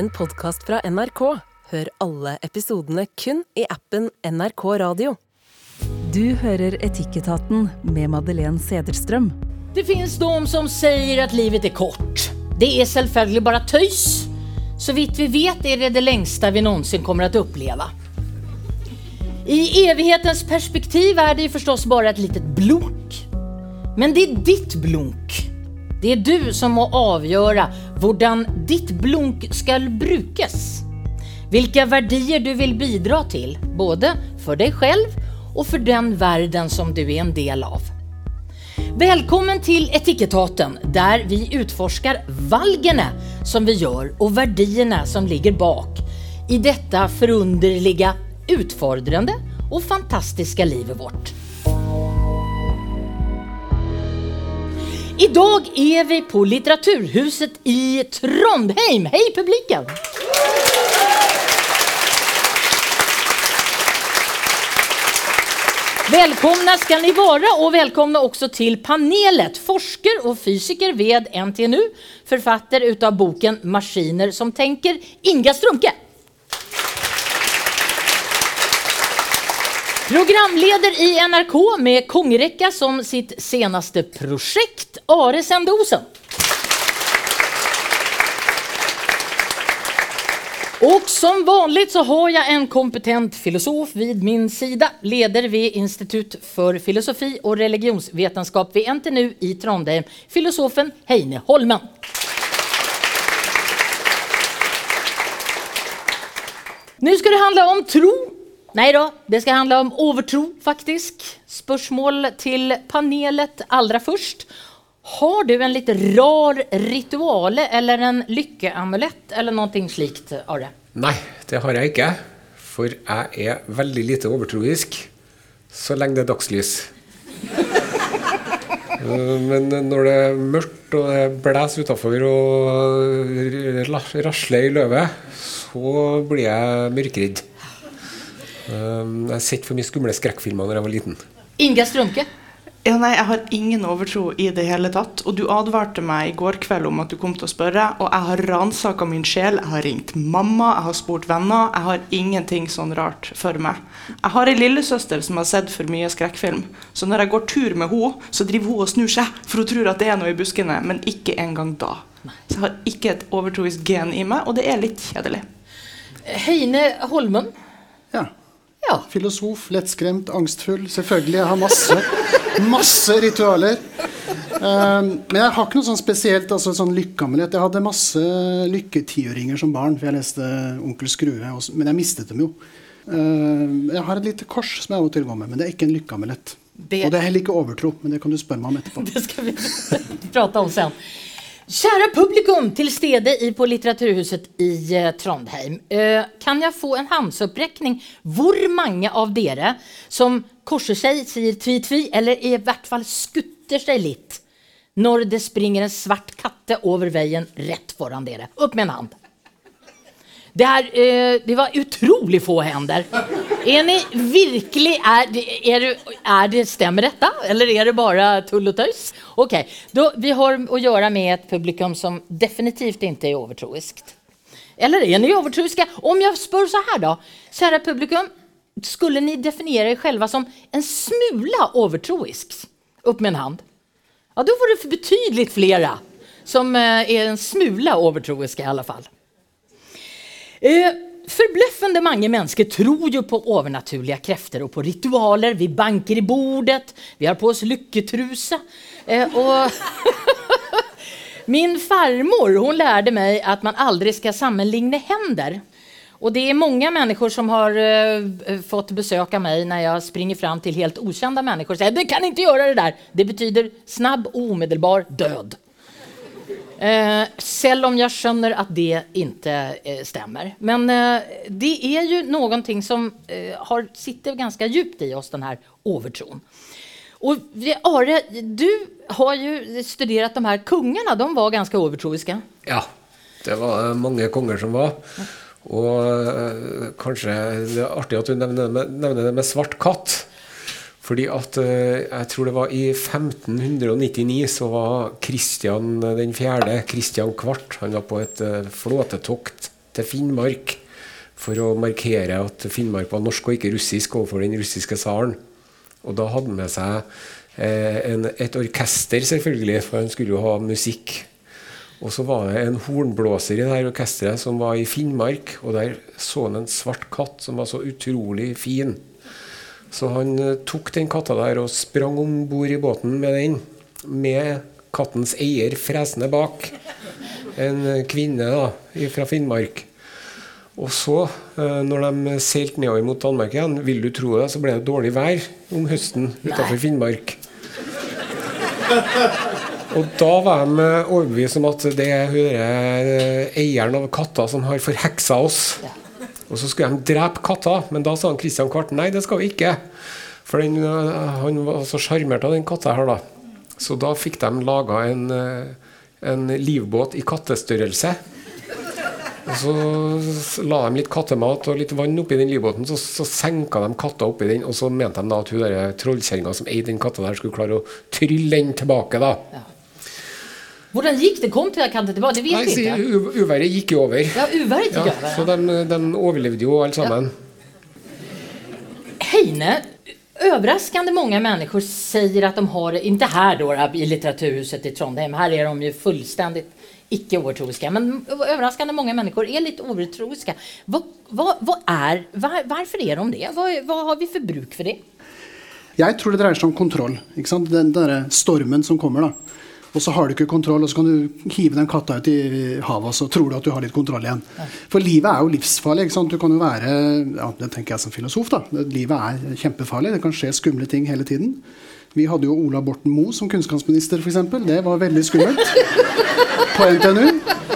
en podkast fra NRK. Hør alle episodene kun i appen NRK Radio. Du hører Etikketaten med Madeleine Sederstrøm. Det finnes de som sier at livet er kort. Det er selvfølgelig bare tøys. Så vidt vi vet er det det lengste vi noensinne kommer til å oppleve. I evighetens perspektiv er det forstås bare et lite litet blunk. Men det er ditt blunk. Det er du som må avgjøre hvordan ditt blunk skal brukes. Vilka verdier du vil bidra til, både for deg selv og for den verden som du er en del av. Velkommen til Etikettaten der vi utforsker valgene som vi gjør, og verdiene som ligger bak i dette forunderlige, utfordrende og fantastiske livet vårt. Idag är vi på Litteraturhuset i Trondheim. Hej publiken! Välkomna ska ni vara och välkomna också till panelet. Forsker och fysiker ved NTNU, författare utav boken Maskiner som tänker, Inga Strumke. Programleder i NRK med Kongerekka som sitt senaste projekt, Are Sendosen. Og som vanlig så har jeg en kompetent filosof vid min sida, leder ved Institut for filosofi og religionsvetenskap ved NTNU i Trondheim, filosofen Heine Holmen. Nu ska det handla om tro. Nej da, det skal handle om overtro faktisk. Spørsmål til panelet aller først. Har du en litt rar rituale eller en lykkeamulett eller noe slikt, Are? Nei, det har jeg ikke. For jeg er veldig lite overtroisk så lenge det er dagslys. Men når det er mørkt og det blåser utafor og rasler i løvet, så blir jeg mørkredd. Eh, Jeg har sett for mye skumle skrekkfilmer da jeg var liten. Inge Strømke? Ja, nei, Jeg har ingen overtro i det hele tatt. Og du advarte meg i går kveld om at du kom til å spørre. Og jeg har ransaka min sjel. Jeg har ringt mamma, jeg har spurt venner. Jeg har ingenting sånn rart for meg. Jeg har ei lillesøster som har sett for mye skrekkfilm. Så når jeg går tur med henne, så driver hun og snur seg, for hun tror at det er noe i buskene. Men ikke engang da. Så jeg har ikke et overtroisk gen i meg, og det er litt kjedelig. Heine Holmen? Ja. Ja. Filosof, lettskremt, angstfull. Selvfølgelig. Jeg har masse, masse ritualer. Um, men jeg har ikke noe sånn spesielt altså sånn lykkeamulett. Jeg hadde masse lykketiåringer som barn, for jeg leste Onkel Skrue, også, men jeg mistet dem jo. Uh, jeg har et lite kors som jeg av og til går med, men det er ikke en lykkeamulett. Det- Og det er heller ikke overtro, men det kan du spørre meg om etterpå. Det skal vi prate om sen. Kära publikum till stede i på Litteraturhuset i eh, Trondheim. Eh, kan jeg få en handsuppräckning hvor mange av dere som korser seg, sier tvi-tvi, eller i hvert fall skutter seg litt når det springer en svart katte over veien rett foran dere? Upp med en hand. Det, er, eh, det var utrolig få hender. Er ni virkelig er det- er, är det, Stämmer detta? Eller er det bare tull og tøys? Ok, då vi har å gjøre med et publikum som definitivt ikke er overtroisk. Eller er ni overtroiske? Om jeg spør så her, da. Kjære publikum, skulle ni definere dere selv som en smula overtroisk? Upp med en hand. Ja, Da var det betydelig flere som er är en smula overtroiske, i alle fall. Eh, Forbløffende mange mennesker tror jo på overnaturlige krefter og på ritualer. Vi banker i bordet, vi har på oss lykketruse. Eh, Min farmor hun lærte meg at man aldri skal sammenligne hender. Og det er mange mennesker som har uh, fått av meg når jeg springer fram til helt ukjente mennesker og sier du kan ikke gjøre det der. Det betyder snabb og omedelbar död. Eh, selv om jeg skjønner at det ikke eh, stemmer. Men eh, det er jo noe som eh, har, sitter ganske dypt i oss, den her overtroen. Og Are, du har jo studert de her kongene. De var ganske overtroiske. Ja, det var mange konger som var. Og eh, kanskje det er artig at du nevner, nevner det med svart katt. Fordi at eh, jeg tror det var i 1599 så var Kristian den fjerde, Kristian Kvart, han var på et eh, flåtetokt til Finnmark for å markere at Finnmark var norsk og ikke russisk overfor den russiske tsaren. Og da hadde han med seg eh, en, et orkester, selvfølgelig, for han skulle jo ha musikk. Og så var det en hornblåser i det her orkesteret som var i Finnmark, og der så han en svart katt som var så utrolig fin. Så han eh, tok den katta der og sprang om bord i båten med den, med kattens eier fresende bak. En eh, kvinne da, fra Finnmark. Og så, eh, når de seilte nedover mot Danmark igjen, vil du tro det, så ble det dårlig vær om høsten utenfor Finnmark. Og da var de overbevist om at det er eieren av katta som har forheksa oss. Og så skulle de drepe katta, men da sa han Christian Kvart nei, det skal vi ikke. For den, han var så sjarmert av den katta her, da. Så da fikk de laga en, en livbåt i kattestørrelse. Og så la de litt kattemat og litt vann oppi den livbåten, så, så senka de katta oppi den. Og så mente de da at hun trollkjerringa som eide den katta der, skulle klare å trylle den tilbake. da. Ja. Hvordan gikk det? Kom til katten tilbake? Det vet Nei, vi ikke. Uværet gikk jo over. Ja, uværet gikk Ja, over. så den, den overlevde jo alle sammen. Heine, överraskande mange mennesker sier at de har, Ikke her då i litteraturhuset i Trondheim, her er de ju fullständigt icke overtroiska, men överraskande mange mennesker er litt overtroiska. Hvorfor er vad är, var, varför är de det? Hva, vad har vi for bruk for det? Jeg tror det dreier seg om kontroll. ikke sant? Den der stormen som kommer. da. Og så har du ikke kontroll, og så kan du hive den katta ut i havet, og så tror du at du har litt kontroll igjen. For livet er jo livsfarlig. ikke sant? Du kan jo være ja, Det tenker jeg som filosof. da. Livet er kjempefarlig. Det kan skje skumle ting hele tiden. Vi hadde jo Ola Borten Moe som kunnskapsminister, f.eks. Det var veldig skummelt. På NTNU.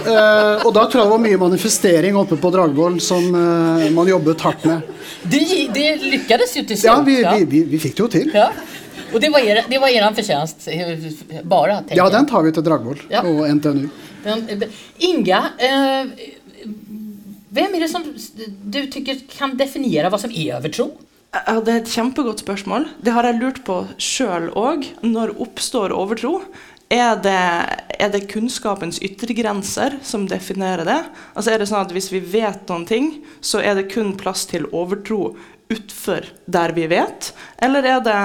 Uh, og da tror jeg det var mye manifestering oppe på Dragvoll som uh, man jobbet hardt med. Det, de lykkes jo til slutt. Ja, vi, vi, vi, vi fikk det jo til. Ja. Och det var, er, det var eran förtjänst, eh, bara. Ja, den tar vi til Dragvoll Ja. og NTNU. Den, eh, Inga, eh, hvem er det som du tycker kan definere hva som er overtro? Ja, Det er et kjempegodt spørsmål. Det har jeg lurt på sjøl òg. Når oppstår overtro? Er det, er det kunnskapens yttergrenser som definerer det? Altså er det sånn at Hvis vi vet noen ting, så er det kun plass til overtro utfor der vi vet? Eller er det,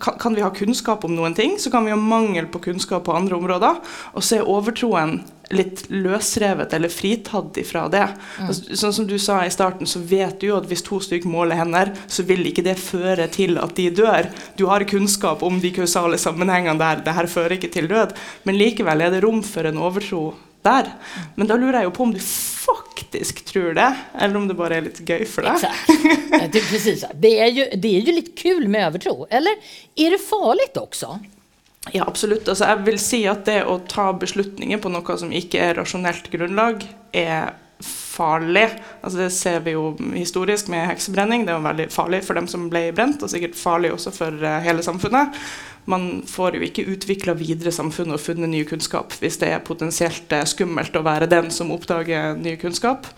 kan, kan vi ha kunnskap om noen ting, så kan vi ha mangel på kunnskap på andre områder? Og så er overtroen litt løsrevet eller fritatt ifra det. Altså, sånn som du sa i starten, så vet du jo at hvis to stykker måler hender, så vil ikke det føre til at de dør. Du har kunnskap om de kausale sammenhengene der. Det her fører ikke til død. Men likevel er det rom for en overtro der. Men da lurer jeg jo på om du faktisk tror det, eller om det bare er litt gøy for deg. Exakt. Det, precis. Det, är ju, det är ju lite kul med övertro. Eller är det farligt också? Ja, absolutt. Altså, jeg vil si at det å ta beslutninger på noe som ikke er rasjonelt grunnlag, er farlig. Altså, det ser vi jo historisk med heksebrenning. Det var veldig farlig for dem som ble brent, og sikkert farlig også for eh, hele samfunnet. Man får jo ikke utvikla videre samfunnet og funnet ny kunnskap hvis det er potensielt eh, skummelt å være den som oppdager ny kunnskap.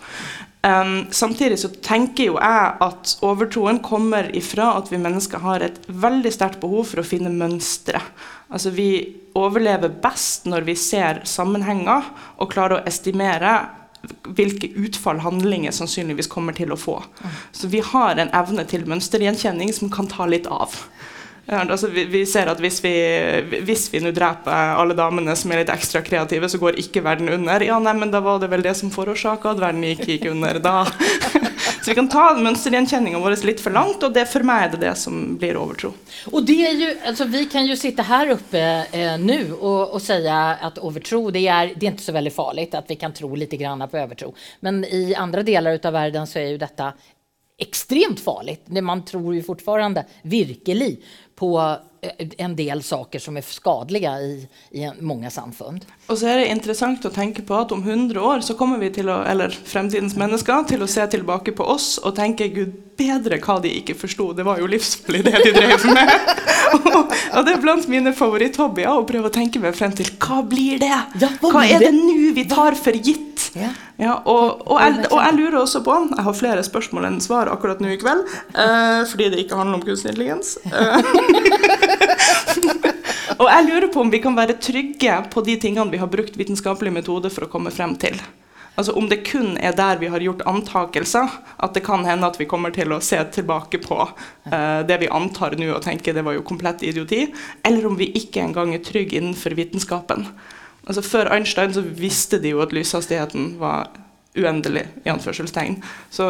Um, samtidig så tenker jo jeg at overtroen kommer ifra at vi mennesker har et veldig sterkt behov for å finne mønstre. Altså Vi overlever best når vi ser sammenhenger og klarer å estimere hvilke utfall handlinger sannsynligvis kommer til å få. Så vi har en evne til mønstergjenkjenning som kan ta litt av. Altså vi, vi ser at hvis vi, hvis vi nå dreper alle damene som er litt ekstra kreative, så går ikke verden under. Ja, nei, men da var det vel det som forårsaka at verden gikk, gikk under da. så vi kan ta mønstergjenkjenninga vår litt for langt, og det for meg er det det som blir overtro. Og det er jo, altså, vi kan jo sitte her oppe eh, nå og, og si at overtro det er, det er ikke så veldig farlig, at vi kan tro litt på overtro. Men i andre deler av verden så er jo dette ekstremt farlig. Man tror jo fortfarande virkelig på eh, en del saker som er skadelige i, i mange samfunn. Og så er det interessant å tenke på at om 100 år så kommer vi til å, eller fremtidens mennesker, til å se tilbake på oss og tenke Gud bedre hva de ikke forsto. Det var jo livsfarlig det de drev med. og, og det er blant mine favoritthobbyer å prøve å tenke meg frem til hva blir det? Hva er det det? nå vi tar for gitt? Ja. Ja, og, og, jeg, og jeg lurer også på Jeg har flere spørsmål enn svar akkurat nå i kveld, uh, fordi det ikke handler om kunstig intelligens. Uh, og jeg lurer på om vi kan være trygge på de tingene vi har brukt vitenskapelig metode for å komme frem til. Altså Om det kun er der vi har gjort antakelser, at det kan hende at vi kommer til å se tilbake på uh, det vi antar nå og tenker det var jo komplett idioti, eller om vi ikke engang er trygge innenfor vitenskapen. Altså Før Einstein så visste de jo at lyshastigheten var uendelig. i anførselstegn. Så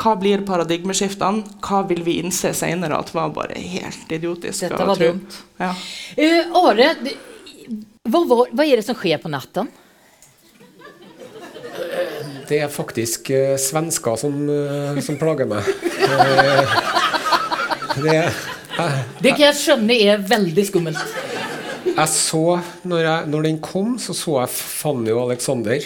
hva blir paradigmeskiftene? Hva vil vi innse senere at var bare helt idiotisk? Dette var dumt. Ja. Uh, Are, det, vad, var, vad är det som skjer på natten? Det er faktisk uh, svensker som, uh, som plager meg. Uh, det, Det kan jeg skjønne er veldig skummelt. Jeg så når, jeg, når den kom, så så jeg Fanny og Alexander.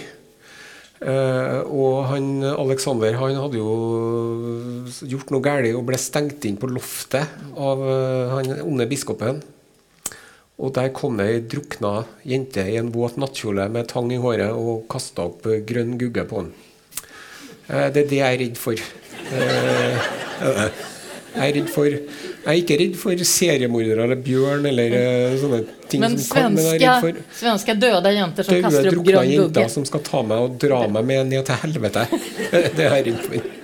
Eh, og han Alexander han hadde jo gjort noe galt og ble stengt inn på loftet av uh, han onde biskopen. Og der kom det ei drukna jente i en våt nattkjole med tang i håret og kasta opp eh, grønn gugge på han. Eh, det er det jeg er redd for. Eh, eh, jeg er for Jeg er ikke redd for seriemordere eller bjørn eller eh, sånne ting Men som kan, men for svenska döda jenter som døde, kaster opp grønn jenter som skal ta meg og dra meg med ned til helvete. Det er jeg redd for.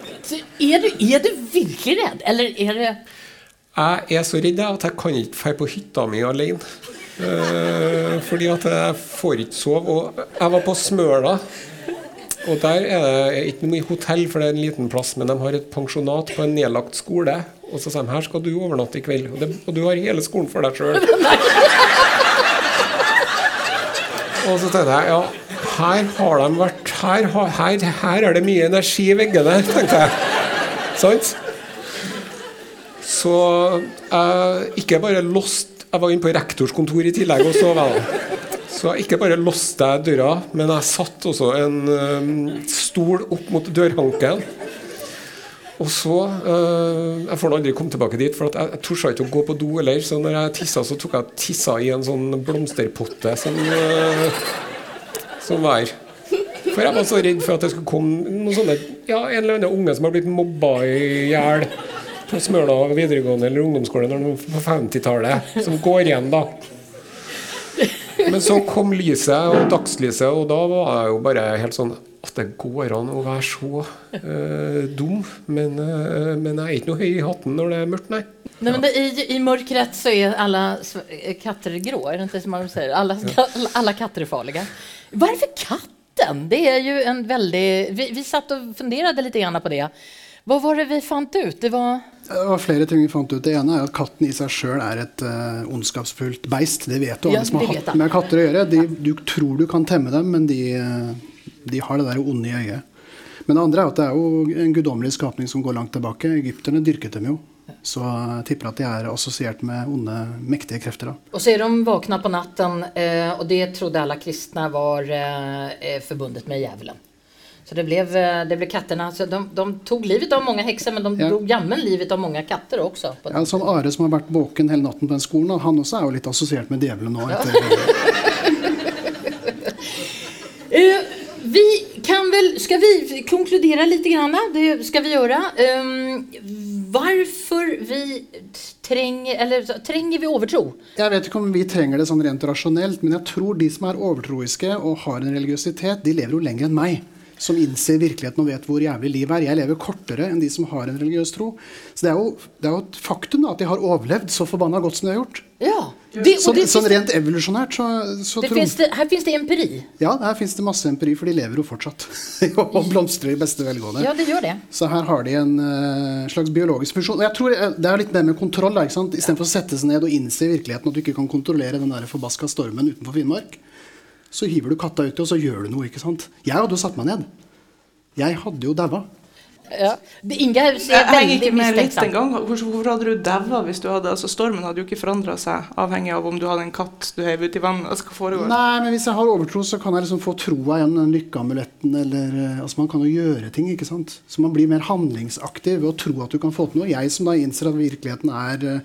Er du, er du virkelig redd, eller er det Jeg er så redd at jeg kan ikke dra på hytta mi alene. Eh, fordi at jeg får ikke sove. Og jeg var på Smøla. Og der er det ikke noe hotell, for det er en liten plass, men de har et pensjonat på en nedlagt skole. Og så sier de her skal du overnatte i kveld. Og, det, og du har hele skolen for deg sjøl. Og så tenkte jeg ja, her har de vært Her, her, her er det mye energi i veggene, tenkte jeg. Sant? Så jeg ikke bare lost Jeg var inne på rektors kontor i tillegg og sov. jeg. Så ikke bare låste jeg døra, men jeg satt også en øhm, stol opp mot dørhanken. Og så uh, Jeg får aldri komme tilbake dit, for jeg, jeg torde ikke å gå på do heller. Så når jeg tissa, så tok jeg tissa i en sånn blomsterpotte som, uh, som var her. For jeg var så redd for at det skulle komme noen sånne Ja, en eller annen unge som har blitt mobba i hjel på Smøla videregående eller ungdomsskole på 50-tallet, som går igjen, da. Men så kom lyset og dagslyset, og da var jeg jo bare helt sånn at det går an å være så uh, dum, men, uh, men jeg er ikke noe høy i hatten når det er mørkt, nei. Nei, men det, i, I mörkret så er alle eh, katter grå, er det ikke som man sier? Alle, alla, alla katter er farlige. Hvorfor katten? Det er jo en veldig Vi, vi satt og funderte litt på det. Vad var det vi fant ut? Det var... Det var flere ting vi fant ut. Det ene er at katten i seg sjøl er et uh, ondskapsfullt beist. Det vet Ja, alle som har hatt med katter å gjøre. De, du tror du kan temme dem, men de, eh, de har det der onde i øyet. Men det andre er at det er jo en guddommelig skapning som går langt tilbake. Egypterne dyrket dem jo. Så jeg tipper at de er assosiert med onde, mektige krefter. da. Og så er de vakna på natten og det trodde alle kristne var eh, eh, med djävulen. Så det blev, eh, det blev katterna. Så de, de tog livet av mange hekser, men de Ja. drog jammen livet av mange katter også. På Ja, sånn Are som har vært våken hele natten på den skolen, han også er jo litt assosiert med djevelen nå. Eh, vi kan vel, skal vi konkludere litt? grann? Det skal vi gjøre. Um, varför vi trenger, eller trenger vi overtro? Jeg vet ikke om vi trenger det sånn rent rasjonelt, men jeg tror de som er overtroiske og har en religiøsitet, de lever jo lenger enn meg. Som innser virkeligheten og vet hvor jævlig livet er. Jeg lever kortere enn de som har en religiøs tro. Så det er jo, det er jo et faktum da, at de har overlevd så forbanna godt som de har gjort. Ja, det, Så, det, sånn rent evolusjonært så, så det tror finns det, här finns det empiri. Ja, her fins det masse empiri, for de lever jo fortsatt. og blomstrer i beste velgående. Ja, det gjør det. Så her har de en uh, slags biologisk funksjon. Og jeg tror eh, Det er litt mer med kontroll. Istedenfor å sette seg ned og innse virkeligheten at du ikke kan kontrollere den der forbaska stormen utenfor Finnmark, så hiver du katta uti, og så gjør du noe. ikke sant? Jeg hadde jo satt meg ned. Jeg hadde jo daua. Ja. Det- er veldig Jeg ikke med litt en gang. Hvorfor, hadde du daua hvis du hadde altså Stormen hadde jo ikke forandra seg, avhengig av om du hadde en katt du heiv ut i vann. Altså, hva foregår? Nei, men hvis jeg har overtro, så kan jeg liksom få troa igjen, den lykkeamuletten, eller eh, Altså, man kan jo gjøre ting, ikke sant. Så man blir mer handlingsaktiv ved å tro at du kan få til noe. Jeg som da innser at virkeligheten er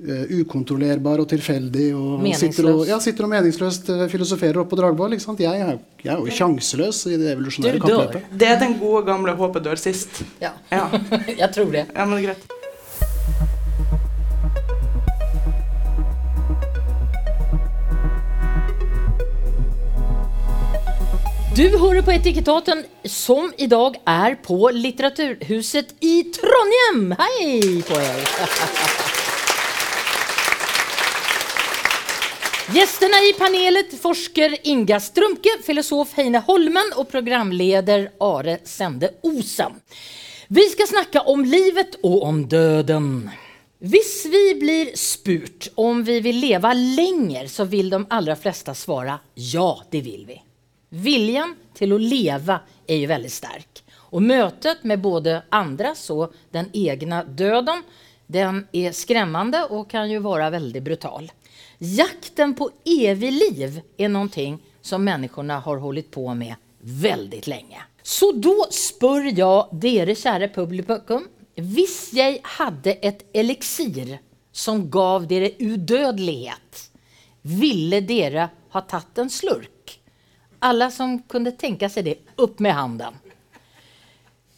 eh, ukontrollerbar og tilfeldig og sitter og, ja, sitter og meningsløst uh, filosoferer oppe på Dragvoll. Jeg er, jeg er jo sjanseløs i det evolusjonære Du dør. kappløpet. Det er den gode, gamle 'håpet dør sist'. Ja. Ja, jeg tror det. ja men det greit. Du hører på Etikettaten, som i dag er på Litteraturhuset i Trondheim. Hei på er. Gästerna i panelet forsker Inga Strumke, filosof Heine Holmen og programleder Are Sende Osen. Vi skal snakke om livet og om døden. Hvis vi blir spurt om vi vil leve lenger, så vil de aller fleste svare ja, det vil vi. Viljan til å leve er jo veldig sterk. Og møtet med både andres og den egne døden den er skremmende og kan jo være veldig brutal. Jakten på evig liv er noe som menneskene har holdt på med veldig lenge. Så da spør jeg dere, kjære publikum, hvis jeg hadde et eliksir som gav dere udødelighet, ville dere ha tatt en slurk? Alle som kunne tenke seg det, opp med handen.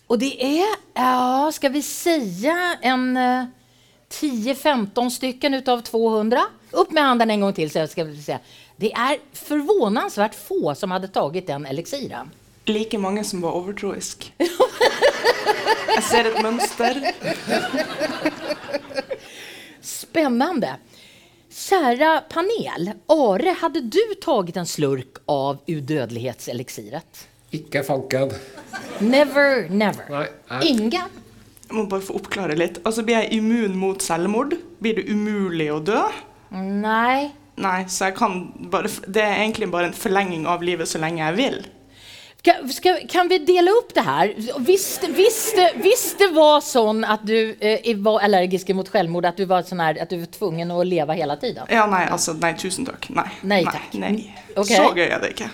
Og det er, ja, skal vi si en eh, 10-15 stycken utav 200? Upp med handen en gång till. Så ska vi säga. Det är förvånansvärt få som hade tagit den elixiren. Like mange som var overtroisk. Jeg ser et mønster. Spännande. Kära panel, Are, hade du tagit en slurk av udødelighetselixiret? Ikke fanken. Never, never. Nei, jeg- Inga? Jeg må bare få oppklare litt. Altså, Blir jeg immun mot selvmord? Blir det umulig å dø? Nei. Nei, så jeg kan bare, det er egentlig bare en forlenging av livet så lenge jeg vil. Kan, ska, kan vi dele opp det her? Visst det var sånn at du eh, var allergisk mot selvmord, at du var, sånn her, at du var tvungen å leve hele tiden? Ja, nei, altså, nei, tusen takk. Nei. Nei takk. Nei. Okay. Så gøy er det ikke.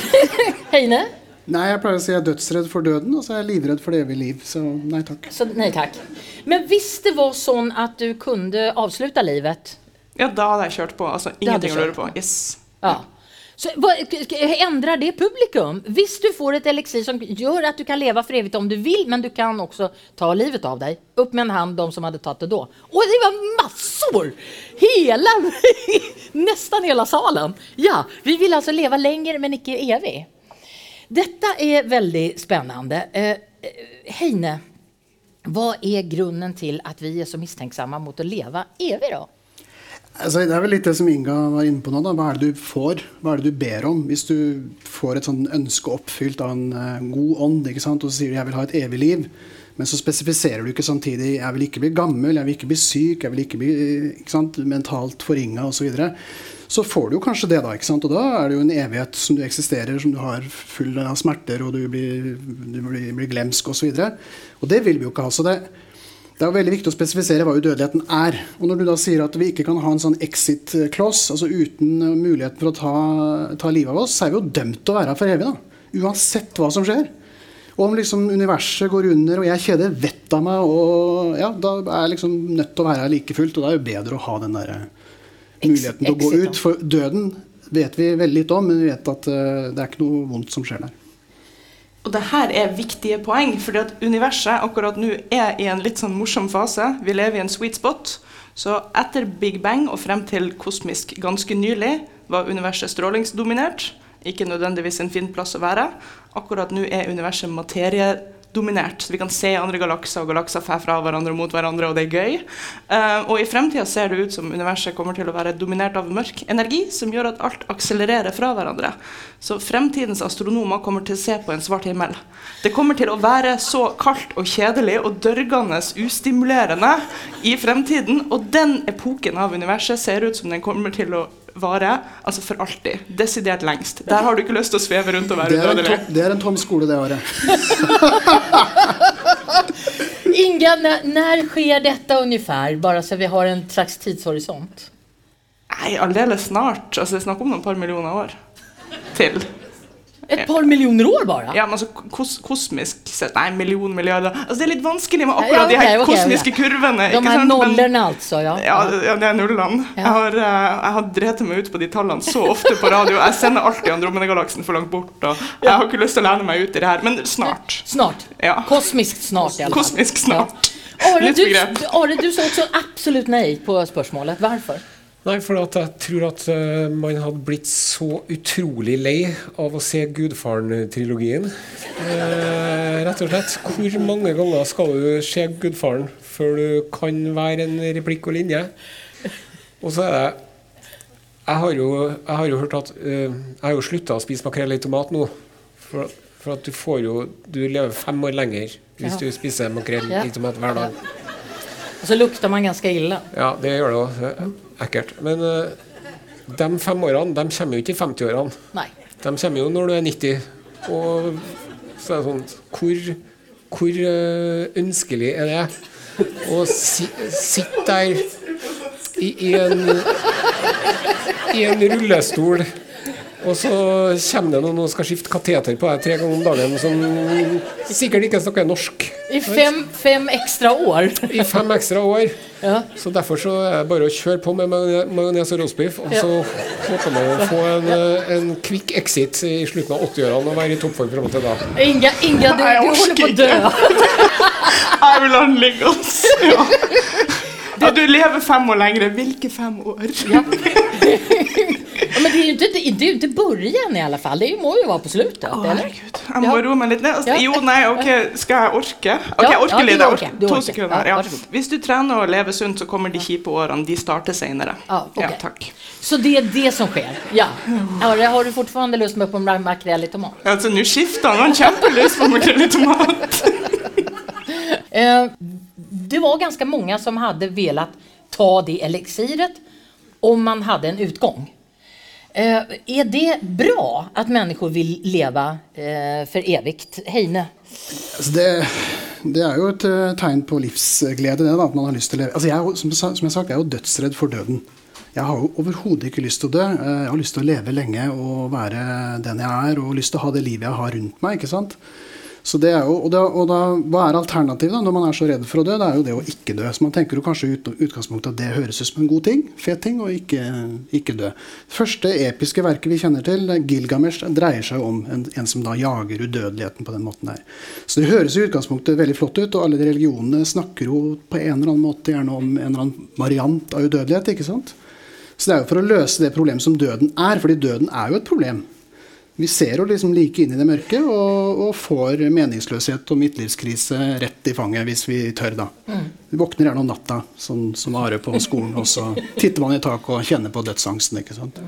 Heine? Nei, jeg pleier å si jeg er dødsredd for døden, og så er jeg livredd for det evige liv. Så nei takk. Så nei takk. Men hvis det var sånn at du kunne avslutte livet Ja, da hadde jeg kjørt på. Altså, ingenting å lure på. Yes. Ja. Så, k- det publikum? Hvis du får et eliksir som gjør at du kan leve for evigt om du vil, men du kan også ta livet av deg. Opp med en hand de som hadde tatt det da. Og det var massor! Hela, nesten hele salen. Ja, vi vil altså leve lenger, men ikke evig. Dette er veldig spennende. Eh, eh, Heine, hva er grunnen til at vi er så mistenksomme mot å leve evig, da? Altså, det er vel litt det som Inga var inne på nå. Da. Hva er det du får? Hva er det du ber om? Hvis du får et ønske oppfylt av en uh, god ånd, og så sier du 'jeg vil ha et evig liv', men så spesifiserer du ikke samtidig 'jeg vil ikke bli gammel', 'jeg vil ikke bli syk', 'jeg vil ikke bli ikke sant? mentalt forringa', osv. Så, videre. så får du jo kanskje det, da. ikke sant? Og da er det jo en evighet som du eksisterer, som du har full av smerter, og du blir, du blir, blir glemsk osv. Og, så og det vil vi jo ikke ha. så det det er jo veldig viktig å spesifisere hva udødeligheten er. Og når du da sier at vi ikke kan ha en sånn exit-kloss, altså uten muligheten for å ta, ta livet av oss, så er vi jo dømt til å være her for evig. da. Uansett hva som skjer. Og om liksom universet går under, og jeg kjeder vettet av meg, og ja, da er jeg liksom nødt til å være her like fullt. Og da er det jo bedre å ha den der uh, muligheten til å gå ut. For døden vet vi veldig lite om, men vi vet at uh, det er ikke noe vondt som skjer der. Og det her er viktige poeng, fordi at universet akkurat nå er i en litt sånn morsom fase. Vi lever i en sweet spot. Så etter Big Bang og frem til kosmisk ganske nylig var universet strålingsdominert. Ikke nødvendigvis en fin plass å være. Akkurat nå er universet materiedominert. Så vi kan se andre galakser, og galakser fer fra hverandre og mot hverandre, og det er gøy. Uh, og i fremtida ser det ut som universet kommer til å være dominert av mørk energi, som gjør at alt akselererer fra hverandre. Så fremtidens astronomer kommer til å se på en svart himmel. Det kommer til å være så kaldt og kjedelig og dørgende ustimulerende i fremtiden, og den epoken av universet ser ut som den kommer til å vare altså for alltid. Desidert lengst. Der har du ikke lyst til å sveve rundt og være Det udødelig. det er en tom skole, det året. Inga, når skjer dette detta ungefär? Bara så vi har en slags tidshorisont. Nei, aldeles snart. Altså, det er snakk om noen par millioner år til. Ett par millioner år bare? Ja, men altså kos kosmisk sett Nei, million, milliarder Altså, Det er litt vanskelig med Ja, akkurat de her okay, kosmiske kosmiske kurvene. De sant? Men- nollorna ja. Ja, ja, det er nullene. Jeg har, uh, jeg har drept meg ut på de tallene så ofte på radio. Jeg sender alltid Andromeda-galaksen for langt bort. Og jeg har ikke lyst til å lene meg ut i det her, men snart. Snart. Ja. Kosmiskt snart i alle fall. Kosmisk snart. Are, du. Are, du sa også absolutt nei på spørsmålet. Varför? Nei, for at jeg tror at eh, man hadde blitt så utrolig lei av å se Gudfaren-trilogien. Eh, rett og slett. Hvor mange ganger skal du se Gudfaren før du kan være en replikk og linje? Og så er det Jeg har jo, jeg har jo hørt at eh, Jeg har jo slutta å spise makrell i tomat nå. For, for at du får jo Du lever fem år lenger hvis Ja. du spiser makrell i tomat hver dag. Og så lukter man ganske ille. Ja, det gjør det òg. Ekkelt. Men eh, de fem årene de kommer jo ikke i 50-årene. Nej. De kommer jo når du er 90. Og så er det sånn Hvor, hvor eh, ønskelig er det å si, sitte der i, i, en, i en rullestol, og så kommer det noen og skal skifte kateter på deg tre ganger om dagen, som sikkert ikke snakker norsk. I fem, fem ekstra år. I fem ekstra år. Ja. Så derfor så er det bare å kjøre på med majones og roastbiff, og så håper man å få en, eh, en quick exit i slutten av 80-årene og være i toppform fram til da. Inga, Inga du, du holder på å dø. Jeg vil ha den liggende. Ja. Ja, du lever fem år lenger. Hvilke fem år? Ja. Ja, Men det är ju inte, det är ju inte början i alla fall. Det må ju vara på slutet, Å, eller? herregud. Jeg må Ja. roe meg litt ned. Ja. Jo, nei, ok, skal jeg orke? Ok, Ja, jeg orker ja, du. Orker. Du To orker. sekunder. Ja, Ja. vær så god. Hvis du trener og lever sunt, så kommer de kjipe årene. De starter senere. Ja, ok. Ja, takk. Så det är det som sker? Ja. Har, har du fortfarande lust med på makrell i tomat? Altså, Nå skifter han. Han har kjempelyst på makrell i tomat. Eh, det var ganska många som hade velat ta det elixiret om man hade en utgång. Eh, är det bra att människor vill leva eh, för evigt? Heine? Altså det, det er jo et eh, tegn på livsglede, det da, at man har lyst til å leve. Altså jeg, som, som jeg sagt, jeg er jo dødsredd for døden. Jeg har jo overhodet ikke lyst til å dø. Eh, Jeg har lyst til å leve lenge og være den jeg er, og lyst til å ha det livet jeg har rundt meg. ikke sant? Så det er jo, og, da, og da, Hva er alternativet da, når man er så redd for å dø? Det er jo det å ikke dø. Så man tenker jo kanskje ut utgangspunktet at det høres ut som en god ting, fet ting, å ikke, ikke dø. Første episke verket vi kjenner til, Gilgamesh, dreier seg om en, en som da jager udødeligheten på den måten der. Så det høres i utgangspunktet veldig flott ut, og alle de religionene snakker jo på en eller annen måte gjerne om en eller annen variant av udødelighet. ikke sant? Så det er jo for å løse det problemet som døden er, fordi døden er jo et problem. Vi ser jo liksom like inn i det mørke og, og får meningsløshet og midtlivskrise rett i fanget hvis vi tør, da. Vi våkner gjerne om natta, sånn som Are på skolen, og så titter man i taket og kjenner på dødsangsten. ikke sant?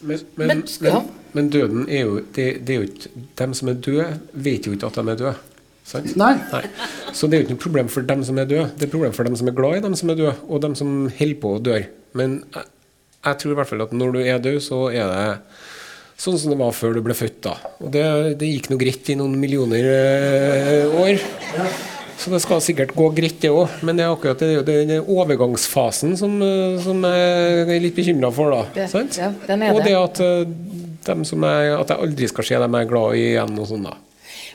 Men, men, Men- men, men døden er jo det, det er jo ikke Dem som er døde, vet jo ikke at de er døde. Sant? Nei. Så det er jo ikke noe problem for dem som er døde. Det er problem for dem som er glad i dem som er døde, og dem som holder på å dø. Men jeg, jeg tror i hvert fall at når du er død, så er det sånn som det var før du ble født. da. Og det, det gikk nå greit i noen millioner eh, år. Så det skal sikkert gå greit, det òg. Men det er akkurat det, det er overgangsfasen som, eh, som jeg er litt bekymra for. da. Det- sant? ja, og det. at, eh, dem som jeg, at jeg aldri skal se dem jeg er glad i igjen. og sånn da.